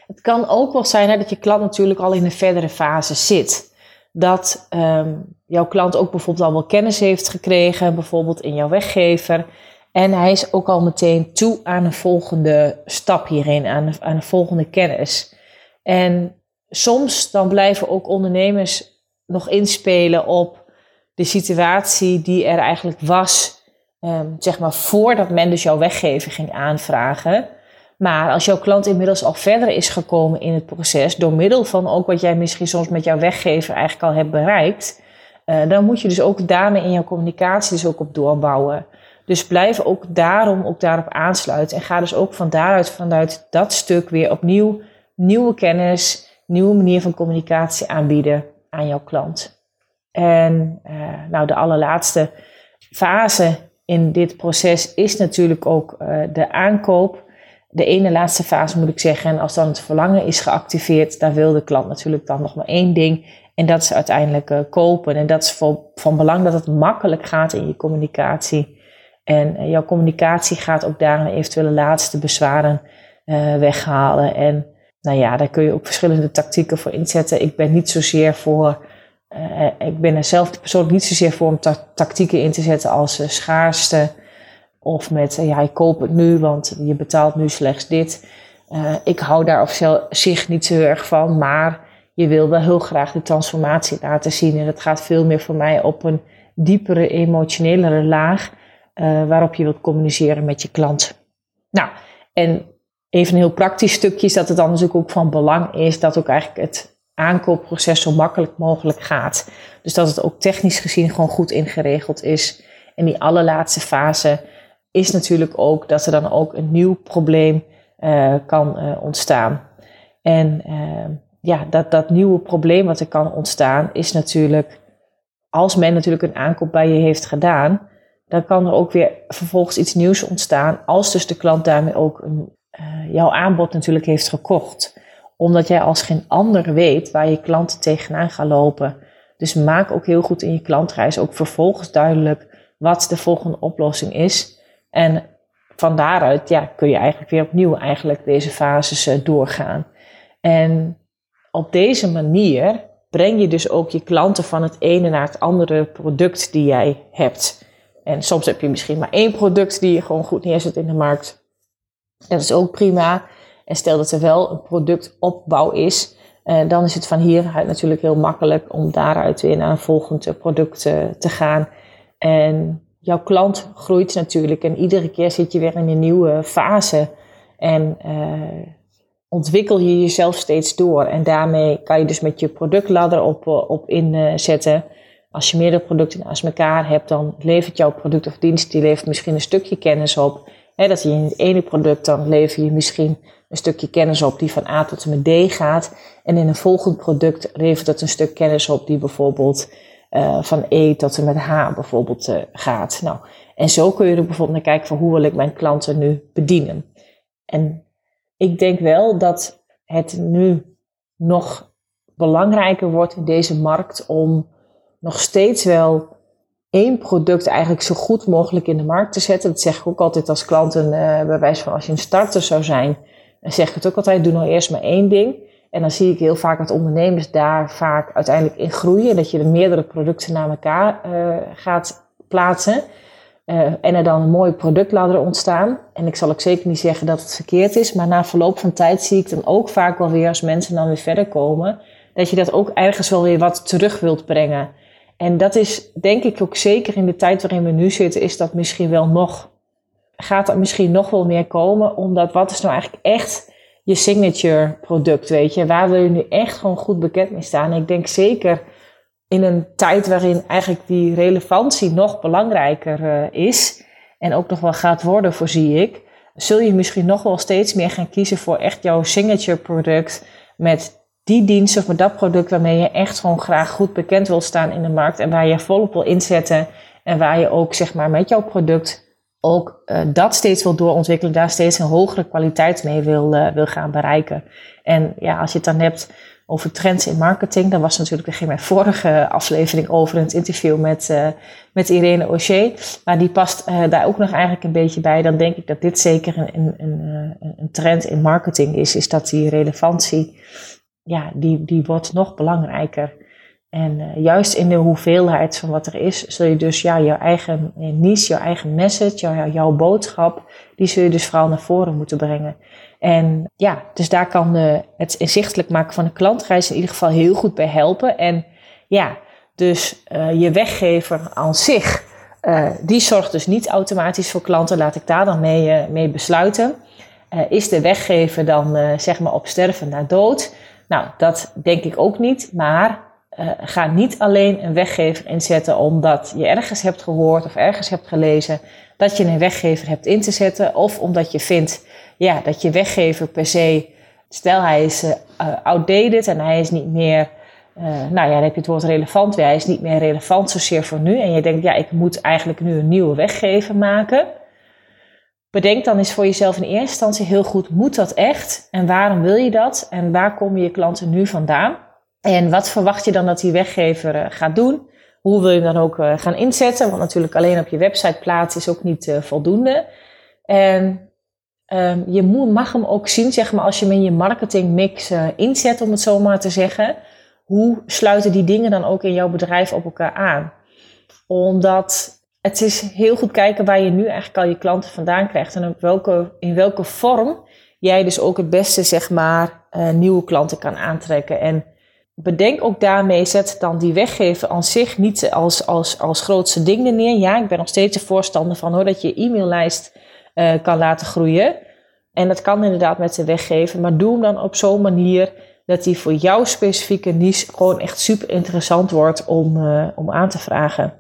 Het kan ook wel zijn hè, dat je klant natuurlijk al in een verdere fase zit. Dat um, jouw klant ook bijvoorbeeld al wel kennis heeft gekregen, bijvoorbeeld in jouw weggever. En hij is ook al meteen toe aan een volgende stap hierin, aan een, aan een volgende kennis. En soms dan blijven ook ondernemers nog inspelen op de situatie die er eigenlijk was, um, zeg maar voordat men dus jouw weggever ging aanvragen. Maar als jouw klant inmiddels al verder is gekomen in het proces, door middel van ook wat jij misschien soms met jouw weggever eigenlijk al hebt bereikt, uh, dan moet je dus ook daarmee in jouw communicatie dus ook op doorbouwen. Dus blijf ook daarom ook daarop aansluiten en ga dus ook van daaruit, vanuit dat stuk weer opnieuw nieuwe kennis, nieuwe manier van communicatie aanbieden aan jouw klant. En uh, nou, de allerlaatste fase in dit proces is natuurlijk ook uh, de aankoop. De ene laatste fase moet ik zeggen. En als dan het verlangen is geactiveerd, daar wil de klant natuurlijk dan nog maar één ding. En dat is uiteindelijk uh, kopen. En dat is van, van belang dat het makkelijk gaat in je communicatie. En jouw communicatie gaat ook daar eventuele laatste bezwaren weghalen. En nou ja, daar kun je ook verschillende tactieken voor inzetten. Ik ben niet zozeer voor ik ben er zelf persoonlijk niet zozeer voor om tactieken in te zetten als schaarste. Of met, uh, ja, ik koop het nu, want je betaalt nu slechts dit. ik hou daar op zich niet zo erg van, maar je wil wel heel graag de transformatie laten zien. En dat gaat veel meer voor mij op een diepere, emotionelere laag, waarop je wilt communiceren met je klant. Nou, en even een heel praktisch stukje is dat het dan natuurlijk ook van belang is dat ook eigenlijk het aankoopproces zo makkelijk mogelijk gaat. Dus dat het ook technisch gezien gewoon goed ingeregeld is. En die allerlaatste fase is natuurlijk ook dat er dan ook een nieuw probleem uh, kan uh, ontstaan. En uh, ja, dat, dat nieuwe probleem wat er kan ontstaan is natuurlijk, als men natuurlijk een aankoop bij je heeft gedaan, dan kan er ook weer vervolgens iets nieuws ontstaan, als dus de klant daarmee ook een, jouw aanbod natuurlijk heeft gekocht omdat jij als geen ander weet waar je klanten tegenaan gaan lopen. Dus maak ook heel goed in je klantreis ook vervolgens duidelijk wat de volgende oplossing is. En van daaruit ja, kun je eigenlijk weer opnieuw eigenlijk deze fases uh, doorgaan. En op deze manier breng je dus ook je klanten van het ene naar het andere product die jij hebt. En soms heb je misschien maar één product die je gewoon goed neerzet in de markt. Dat is ook prima. En stel dat er wel een productopbouw is, uh, dan is het van hieruit natuurlijk heel makkelijk om daaruit weer naar een volgend product uh, te gaan. En jouw klant groeit natuurlijk en iedere keer zit je weer in een nieuwe fase. En uh, ontwikkel je jezelf steeds door. En daarmee kan je dus met je productladder op, op inzetten. Als je meerdere producten naast elkaar hebt, dan levert jouw product of dienst, die levert misschien een stukje kennis op. Dat je in het ene product dan lever je misschien een stukje kennis op die van A tot en met D gaat. En in een volgend product levert het een stuk kennis op die bijvoorbeeld uh, van E tot en met H bijvoorbeeld uh, gaat. Nou, en zo kun je er bijvoorbeeld naar kijken van hoe wil ik mijn klanten nu bedienen. En ik denk wel dat het nu nog belangrijker wordt in deze markt om nog steeds wel één product eigenlijk zo goed mogelijk in de markt te zetten. Dat zeg ik ook altijd als klanten, uh, bij wijze van als je een starter zou zijn, dan zeg ik het ook altijd, doe nou eerst maar één ding. En dan zie ik heel vaak dat ondernemers daar vaak uiteindelijk in groeien. Dat je de meerdere producten naar elkaar uh, gaat plaatsen. Uh, en er dan een mooie productladder ontstaan. En ik zal ook zeker niet zeggen dat het verkeerd is. Maar na verloop van tijd zie ik dan ook vaak wel weer als mensen dan weer verder komen. Dat je dat ook ergens wel weer wat terug wilt brengen. En dat is denk ik ook zeker in de tijd waarin we nu zitten, is dat misschien wel nog, gaat er misschien nog wel meer komen. Omdat wat is nou eigenlijk echt je signature product, weet je? Waar wil je nu echt gewoon goed bekend mee staan? Ik denk zeker in een tijd waarin eigenlijk die relevantie nog belangrijker uh, is. En ook nog wel gaat worden, voorzie ik. Zul je misschien nog wel steeds meer gaan kiezen voor echt jouw signature product. Met die dienst of met dat product waarmee je echt gewoon graag goed bekend wil staan in de markt en waar je volop wil inzetten en waar je ook zeg maar met jouw product ook uh, dat steeds wil doorontwikkelen, daar steeds een hogere kwaliteit mee wil, uh, wil gaan bereiken. En ja, als je het dan hebt over trends in marketing, dan was natuurlijk, ging mijn vorige aflevering over in het interview met, uh, met Irene Auger, maar die past daar ook nog eigenlijk een beetje bij. Dan denk ik dat dit zeker een, een, een, een trend in marketing is, is dat die relevantie, ja, die, die wordt nog belangrijker. En uh, juist in de hoeveelheid van wat er is, zul je dus ja, jouw eigen niche, jouw eigen message, jouw, jouw boodschap, die zul je dus vooral naar voren moeten brengen. En ja, dus daar kan de, het inzichtelijk maken van een klantreis in ieder geval heel goed bij helpen. En ja, dus uh, je weggever aan zich, die zorgt dus niet automatisch voor klanten. Laat ik daar dan mee, mee besluiten. is de weggever dan zeg maar op sterven na dood? Nou, dat denk ik ook niet. Maar uh, ga niet alleen een weggever inzetten omdat je ergens hebt gehoord of ergens hebt gelezen dat je een weggever hebt in te zetten. Of omdat je vindt ja, dat je weggever per se, stel hij is uh, outdated en hij is niet meer, nou ja, dan heb je het woord relevant weer. Hij is niet meer relevant zozeer voor nu. En je denkt, ja, ik moet eigenlijk nu een nieuwe weggever maken. Bedenk dan eens voor jezelf in eerste instantie heel goed, moet dat echt? En waarom wil je dat? En waar komen je klanten nu vandaan? En wat verwacht je dan dat die weggever uh, gaat doen? Hoe wil je hem dan ook uh, gaan inzetten? Want natuurlijk alleen op je website plaatsen is ook niet uh, voldoende. En um, je mag hem ook zien, zeg maar, als je hem in je marketingmix inzet, om het zo maar te zeggen. Hoe sluiten die dingen dan ook in jouw bedrijf op elkaar aan? Omdat het is heel goed kijken waar je nu eigenlijk al je klanten vandaan krijgt en op welke, in welke vorm jij dus ook het beste, zeg maar, nieuwe klanten kan aantrekken. En bedenk ook daarmee, zet dan die weggeven aan zich niet als, als, als grootste ding neer. Ja, ik ben nog steeds een voorstander van hoor, dat je e-maillijst uh, kan laten groeien. En dat kan inderdaad met de weggeven, maar doe hem dan op zo'n manier dat die voor jouw specifieke niche gewoon echt super interessant wordt om, uh, om aan te vragen.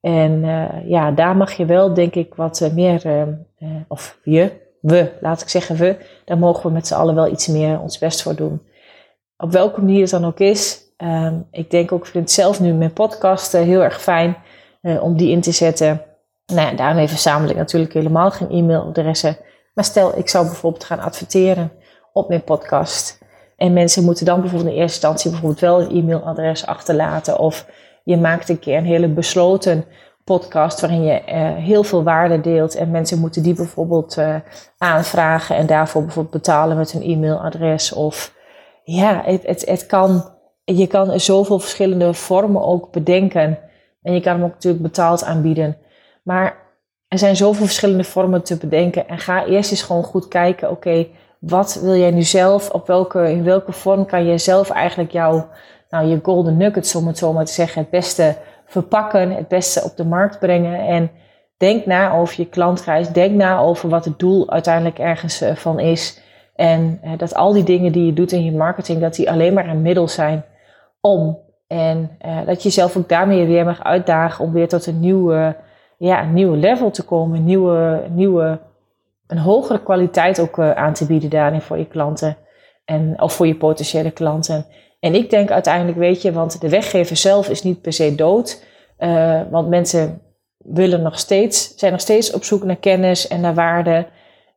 En uh, ja, daar mag je wel, denk ik, wat meer, of je, we, laat ik zeggen we, daar mogen we met z'n allen wel iets meer ons best voor doen op welke manier het dan ook is. Um, ik denk ook, ik vind zelf nu mijn podcast heel erg fijn uh, om die in te zetten. Nou ja, daarmee verzamel ik natuurlijk helemaal geen e-mailadressen. Maar stel, ik zou bijvoorbeeld gaan adverteren op mijn podcast. En mensen moeten dan bijvoorbeeld in eerste instantie bijvoorbeeld wel een e-mailadres achterlaten. Of je maakt een keer een hele besloten podcast waarin je uh, heel veel waarde deelt. En mensen moeten die bijvoorbeeld aanvragen en daarvoor bijvoorbeeld betalen met een e-mailadres. Of ja, het, het, het kan, je kan zoveel verschillende vormen ook bedenken. En je kan hem ook natuurlijk betaald aanbieden. Maar er zijn zoveel verschillende vormen te bedenken. En ga eerst eens gewoon goed kijken, oké, wat wil jij nu zelf? Op welke, in welke vorm kan je zelf eigenlijk jouw, nou, je golden nuggets, om het zo maar te zeggen, het beste verpakken, het beste op de markt brengen. En denk na over je klantreis. Denk na over wat het doel uiteindelijk ergens eh, van is. En dat al die dingen die je doet in je marketing, dat die alleen maar een middel zijn om. En dat je jezelf ook daarmee weer mag uitdagen om weer tot een nieuwe, ja, een nieuwe level te komen. Een nieuwe, nieuwe, een hogere kwaliteit ook uh, aan te bieden daarin voor je klanten. En, of voor je potentiële klanten. En ik denk uiteindelijk, weet je, want de weggever zelf is niet per se dood. want mensen willen nog steeds, zijn nog steeds op zoek naar kennis en naar waarde.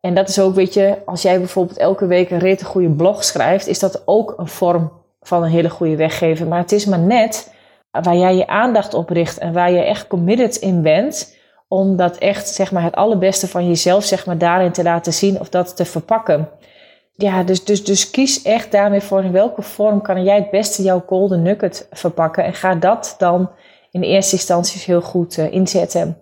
En dat is ook, weet je, als jij bijvoorbeeld elke week een rete goede blog schrijft, is dat ook een vorm van een hele goede weggever. Maar het is maar net waar jij je aandacht op richt en waar je echt committed in bent, om dat echt, zeg maar, het allerbeste van jezelf, zeg maar, daarin te laten zien of dat te verpakken. Ja, dus, dus, dus kies echt daarmee voor in welke vorm kan jij het beste jouw golden nugget verpakken. En ga dat dan in eerste instantie heel goed uh, inzetten.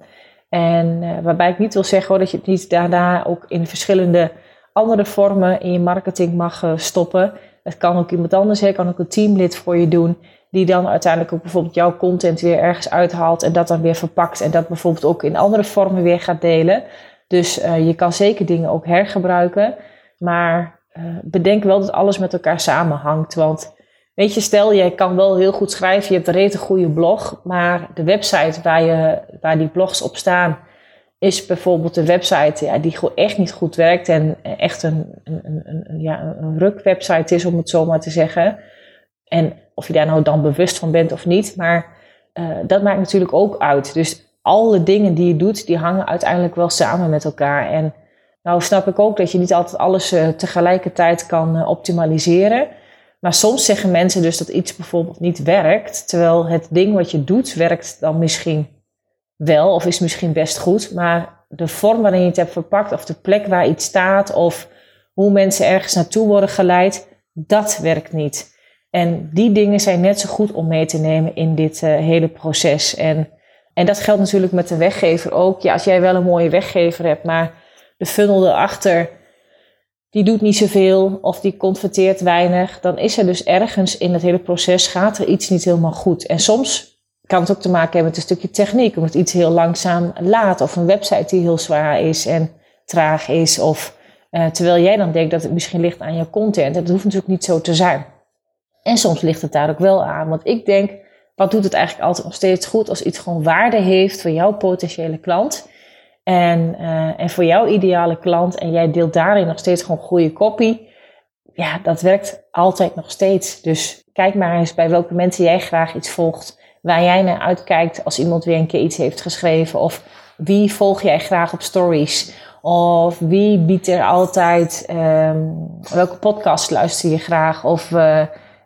En uh, waarbij ik niet wil zeggen hoor, dat je het niet daarna ook in verschillende andere vormen in je marketing mag uh, stoppen. Het kan ook iemand anders, het kan ook een teamlid voor je doen, die dan uiteindelijk ook bijvoorbeeld jouw content weer ergens uithaalt en dat dan weer verpakt en dat bijvoorbeeld ook in andere vormen weer gaat delen. Dus uh, je kan zeker dingen ook hergebruiken, maar bedenk wel dat alles met elkaar samenhangt. Want Weet je, stel, jij kan wel heel goed schrijven, je hebt een rete goede blog, maar de website waar, je, waar die blogs op staan, is bijvoorbeeld een website ja, die echt niet goed werkt en echt een, een, een, ja, een ruk website is, om het zo maar te zeggen. En of je daar nou dan bewust van bent of niet, maar dat maakt natuurlijk ook uit. Dus alle dingen die je doet, die hangen uiteindelijk wel samen met elkaar. En nou snap ik ook dat je niet altijd alles tegelijkertijd kan optimaliseren. Maar soms zeggen mensen dus dat iets bijvoorbeeld niet werkt, terwijl het ding wat je doet werkt dan misschien wel of is misschien best goed, maar de vorm waarin je het hebt verpakt of de plek waar iets staat of hoe mensen ergens naartoe worden geleid, dat werkt niet. En die dingen zijn net zo goed om mee te nemen in dit uh, hele proces. En, en dat geldt natuurlijk met de weggever ook. Ja, als jij wel een mooie weggever hebt, maar de funnel erachter die doet niet zoveel of die converteert weinig, dan is er dus ergens in het hele proces gaat er iets niet helemaal goed. En soms kan het ook te maken hebben met een stukje techniek, omdat iets heel langzaam laat of een website die heel zwaar is en traag is. Of uh, terwijl jij dan denkt dat het misschien ligt aan je content. Dat hoeft natuurlijk niet zo te zijn. En soms ligt het daar ook wel aan. Want ik denk, wat doet het eigenlijk altijd nog steeds goed als iets gewoon waarde heeft voor jouw potentiële klant? En, uh, en voor jouw ideale klant en jij deelt daarin nog steeds gewoon goede copy. Ja, dat werkt altijd nog steeds. Dus kijk maar eens bij welke mensen jij graag iets volgt. Waar jij naar uitkijkt als iemand weer een keer iets heeft geschreven. Of wie volg jij graag op stories? Of wie biedt er altijd, um, welke podcast luister je graag? Of uh,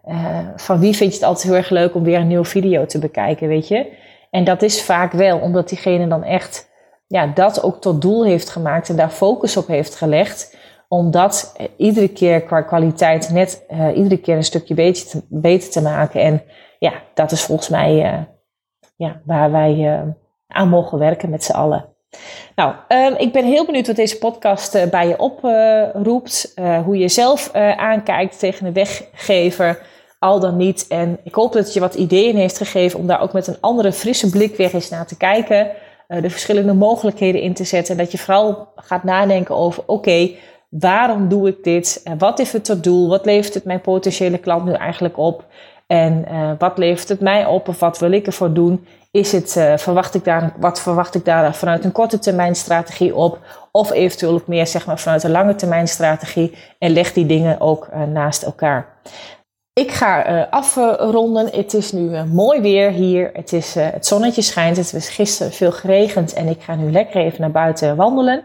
uh, van wie vind je het altijd heel erg leuk om weer een nieuwe video te bekijken, weet je? En dat is vaak wel omdat diegene dan echt ja, dat ook tot doel heeft gemaakt en daar focus op heeft gelegd. Om dat eh, iedere keer qua kwaliteit net uh, iedere keer een stukje beter te, beter te maken. En ja, dat is volgens mij uh, ja, waar wij aan mogen werken met z'n allen. Nou, um, ik ben heel benieuwd wat deze podcast bij je oproept. hoe je zelf aankijkt tegen een weggever, al dan niet. En ik hoop dat het je wat ideeën heeft gegeven om daar ook met een andere frisse blik weer eens naar te kijken. Eh, de verschillende mogelijkheden in te zetten. En dat je vooral gaat nadenken over: oké, waarom doe ik dit? En wat is het tot doel? Wat levert het mijn potentiële klant nu eigenlijk op? En uh, wat levert het mij op of wat wil ik ervoor doen? Is het, uh, verwacht ik daar, wat verwacht ik daar vanuit een korte termijn strategie op? Of eventueel ook meer zeg maar, vanuit een lange termijn strategie? En leg die dingen ook naast elkaar. Ik ga uh, afronden. Het is nu uh, mooi weer hier. Het, is, uh, het zonnetje schijnt. Het is gisteren veel geregend en ik ga nu lekker even naar buiten wandelen.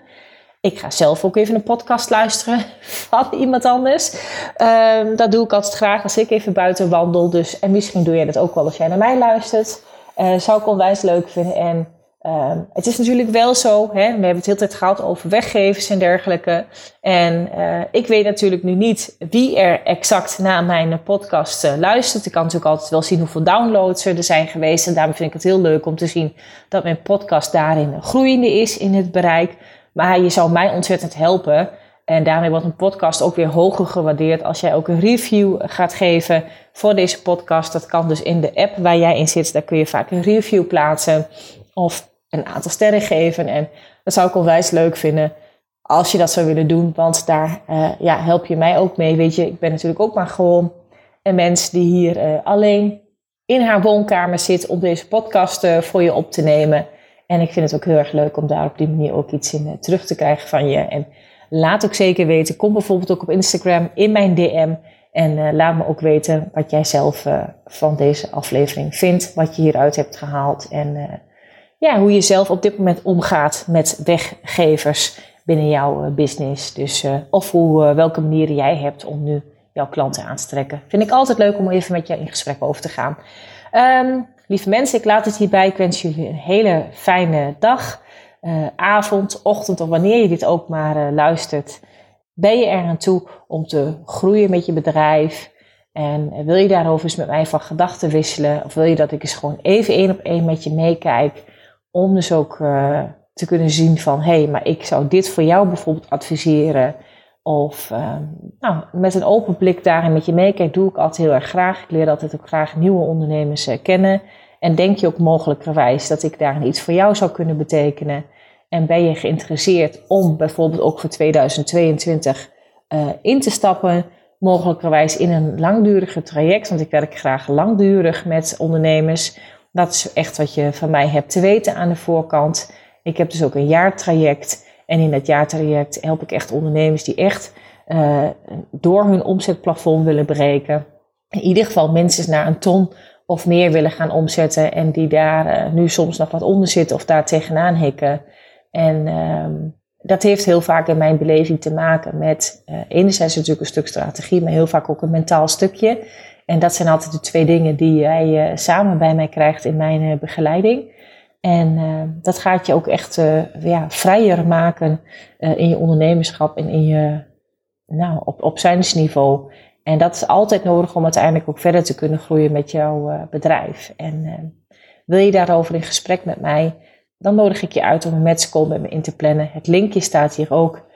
Ik ga zelf ook even een podcast luisteren van iemand anders. Um, dat doe ik altijd graag als ik even buiten wandel. Dus, en misschien doe jij dat ook wel als jij naar mij luistert. zou ik onwijs leuk vinden. En Um, het is natuurlijk wel zo, hè, we hebben het heel tijd gehad over weggevers en dergelijke. En uh, ik weet natuurlijk nu niet wie er exact naar mijn podcast uh, luistert. Ik kan natuurlijk altijd wel zien hoeveel downloads er zijn geweest. En daarom vind ik het heel leuk om te zien dat mijn podcast daarin groeiende is in het bereik. Maar je zou mij ontzettend helpen. En daarmee wordt een podcast ook weer hoger gewaardeerd als jij ook een review gaat geven voor deze podcast. Dat kan dus in de app waar jij in zit. Daar kun je vaak een review plaatsen. Of een aantal sterren geven. En dat zou ik onwijs leuk vinden als je dat zou willen doen. Want daar uh, ja, help je mij ook mee. Weet je, ik ben natuurlijk ook maar gewoon een mens die hier uh, alleen in haar woonkamer zit om deze podcast uh, voor je op te nemen. En ik vind het ook heel erg leuk om daar op die manier ook iets in terug te krijgen van je. En laat ook zeker weten, kom bijvoorbeeld ook op Instagram in mijn DM. En laat me ook weten wat jij zelf van deze aflevering vindt, wat je hieruit hebt gehaald. En ja, hoe je zelf op dit moment omgaat met weggevers binnen jouw eh, business. Dus, uh, of hoe, uh, welke manieren jij hebt om nu jouw klanten aan te trekken. Vind ik altijd leuk om even met je in gesprek over te gaan. Um, lieve mensen, ik laat het hierbij. Ik wens jullie een hele fijne dag, avond, ochtend of wanneer je dit ook maar luistert. Ben je er aan toe om te groeien met je bedrijf? En wil je daarover eens met mij van gedachten wisselen? Of wil je dat ik eens gewoon even één op één met je meekijk? Om dus ook uh, te kunnen zien van, hé, hey, maar ik zou dit voor jou bijvoorbeeld adviseren. Of uh, nou, met een open blik daarin met je meekijken, doe ik altijd heel erg graag. Ik leer altijd ook graag nieuwe ondernemers uh, kennen. En denk je ook mogelijkerwijs dat ik daarin iets voor jou zou kunnen betekenen? En ben je geïnteresseerd om bijvoorbeeld ook voor 2022 in te stappen? Mogelijkerwijs in een langduriger traject, want ik werk graag langdurig met ondernemers dat is echt wat je van mij hebt te weten aan de voorkant. Ik heb dus ook een jaartraject. En in dat jaartraject help ik echt ondernemers die echt uh, door hun omzetplafond willen breken. in ieder geval minstens naar een ton of meer willen gaan omzetten. En die daar uh, nu soms nog wat onder zitten of daar tegenaan hikken. En ehm, dat heeft heel vaak in mijn beleving te maken met uh, enerzijds natuurlijk een stuk strategie, maar heel vaak ook een mentaal stukje. En dat zijn altijd de twee dingen die jij uh, samen bij mij krijgt in mijn begeleiding. En dat gaat je ook echt ja, vrijer maken in je ondernemerschap en in je, nou, op, op niveau. En dat is altijd nodig om uiteindelijk ook verder te kunnen groeien met jouw bedrijf. En wil je daarover in gesprek met mij, dan nodig ik je uit om een matchcall met me in te plannen. Het linkje staat hier ook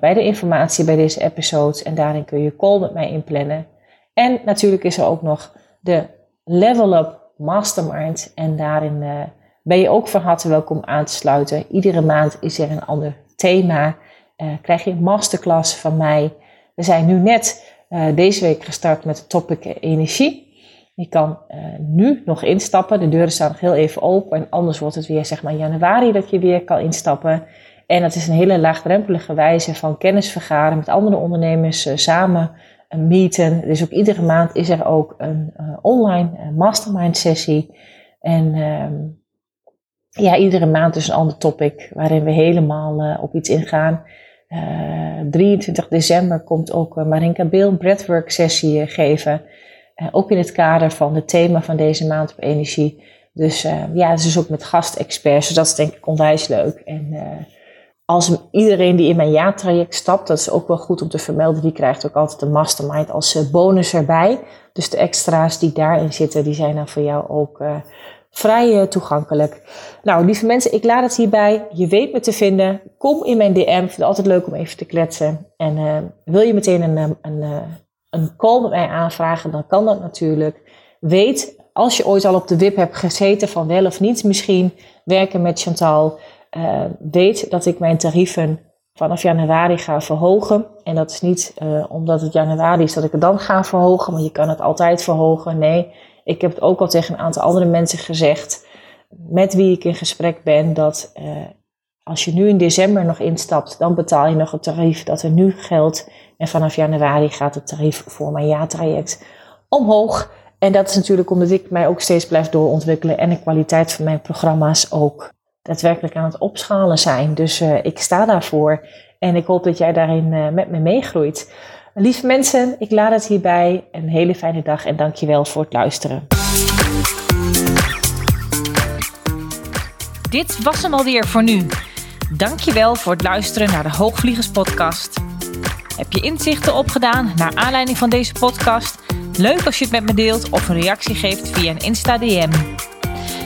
bij de informatie bij deze episodes en daarin kun je call met mij inplannen. En natuurlijk is er ook nog de Level Up Mastermind en daarin ben je ook van harte welkom aan te sluiten. Iedere maand is er een ander thema. krijg je een masterclass van mij. We zijn nu net uh, deze week gestart met het topic energie. Je kan uh, nu nog instappen. De deuren staan nog heel even open. En anders wordt het weer zeg maar januari dat je weer kan instappen. En dat is een hele laagdrempelige wijze van kennis vergaren met andere ondernemers uh, samen meeten. Dus ook iedere maand is er ook een online mastermind sessie. En ehm, ja, iedere maand is een ander topic waarin we helemaal op iets ingaan. 23 eh, december komt ook Marinka Beel breathwork sessie eh, geven. ook in het kader van het thema van deze maand op energie. Dus ja, dus ook met gastexperts. Dus dat is denk ik onwijs leuk. En als iedereen die in mijn jaartraject stapt, dat is ook wel goed om te vermelden, die krijgt ook altijd een mastermind als bonus erbij. Dus de extra's die daarin zitten, die zijn dan voor jou ook vrij toegankelijk. Nou, lieve mensen, ik laat het hierbij. Je weet me te vinden. Kom in mijn DM. Ik vind het altijd leuk om even te kletsen. En wil je meteen een, een, eh, een call met mij aanvragen, dan kan dat natuurlijk. Weet, als je ooit al op de wip hebt gezeten van wel of niet misschien werken met Chantal, uh, weet dat ik mijn tarieven vanaf januari ga verhogen. En dat is niet uh, omdat het januari is dat ik het dan ga verhogen, maar je kan het altijd verhogen. Nee, ik heb het ook al tegen een aantal andere mensen gezegd, met wie ik in gesprek ben, dat uh, als je nu in december nog instapt, dan betaal je nog het tarief dat er nu geldt. En vanaf januari gaat het tarief voor mijn jaartraject omhoog. En dat is natuurlijk omdat ik mij ook steeds blijf doorontwikkelen en de kwaliteit van mijn programma's ook daadwerkelijk aan het opschalen zijn. Dus uh, ik sta daarvoor en ik hoop dat jij daarin uh, met me meegroeit. Lieve mensen, ik laat het hierbij. Een hele fijne dag en dankjewel voor het luisteren. Dit was hem alweer voor nu. Dankjewel voor het luisteren naar de Hoogvliegers podcast. Heb je inzichten opgedaan naar aanleiding van deze podcast? Leuk als je het met me deelt of een reactie geeft via een Insta DM.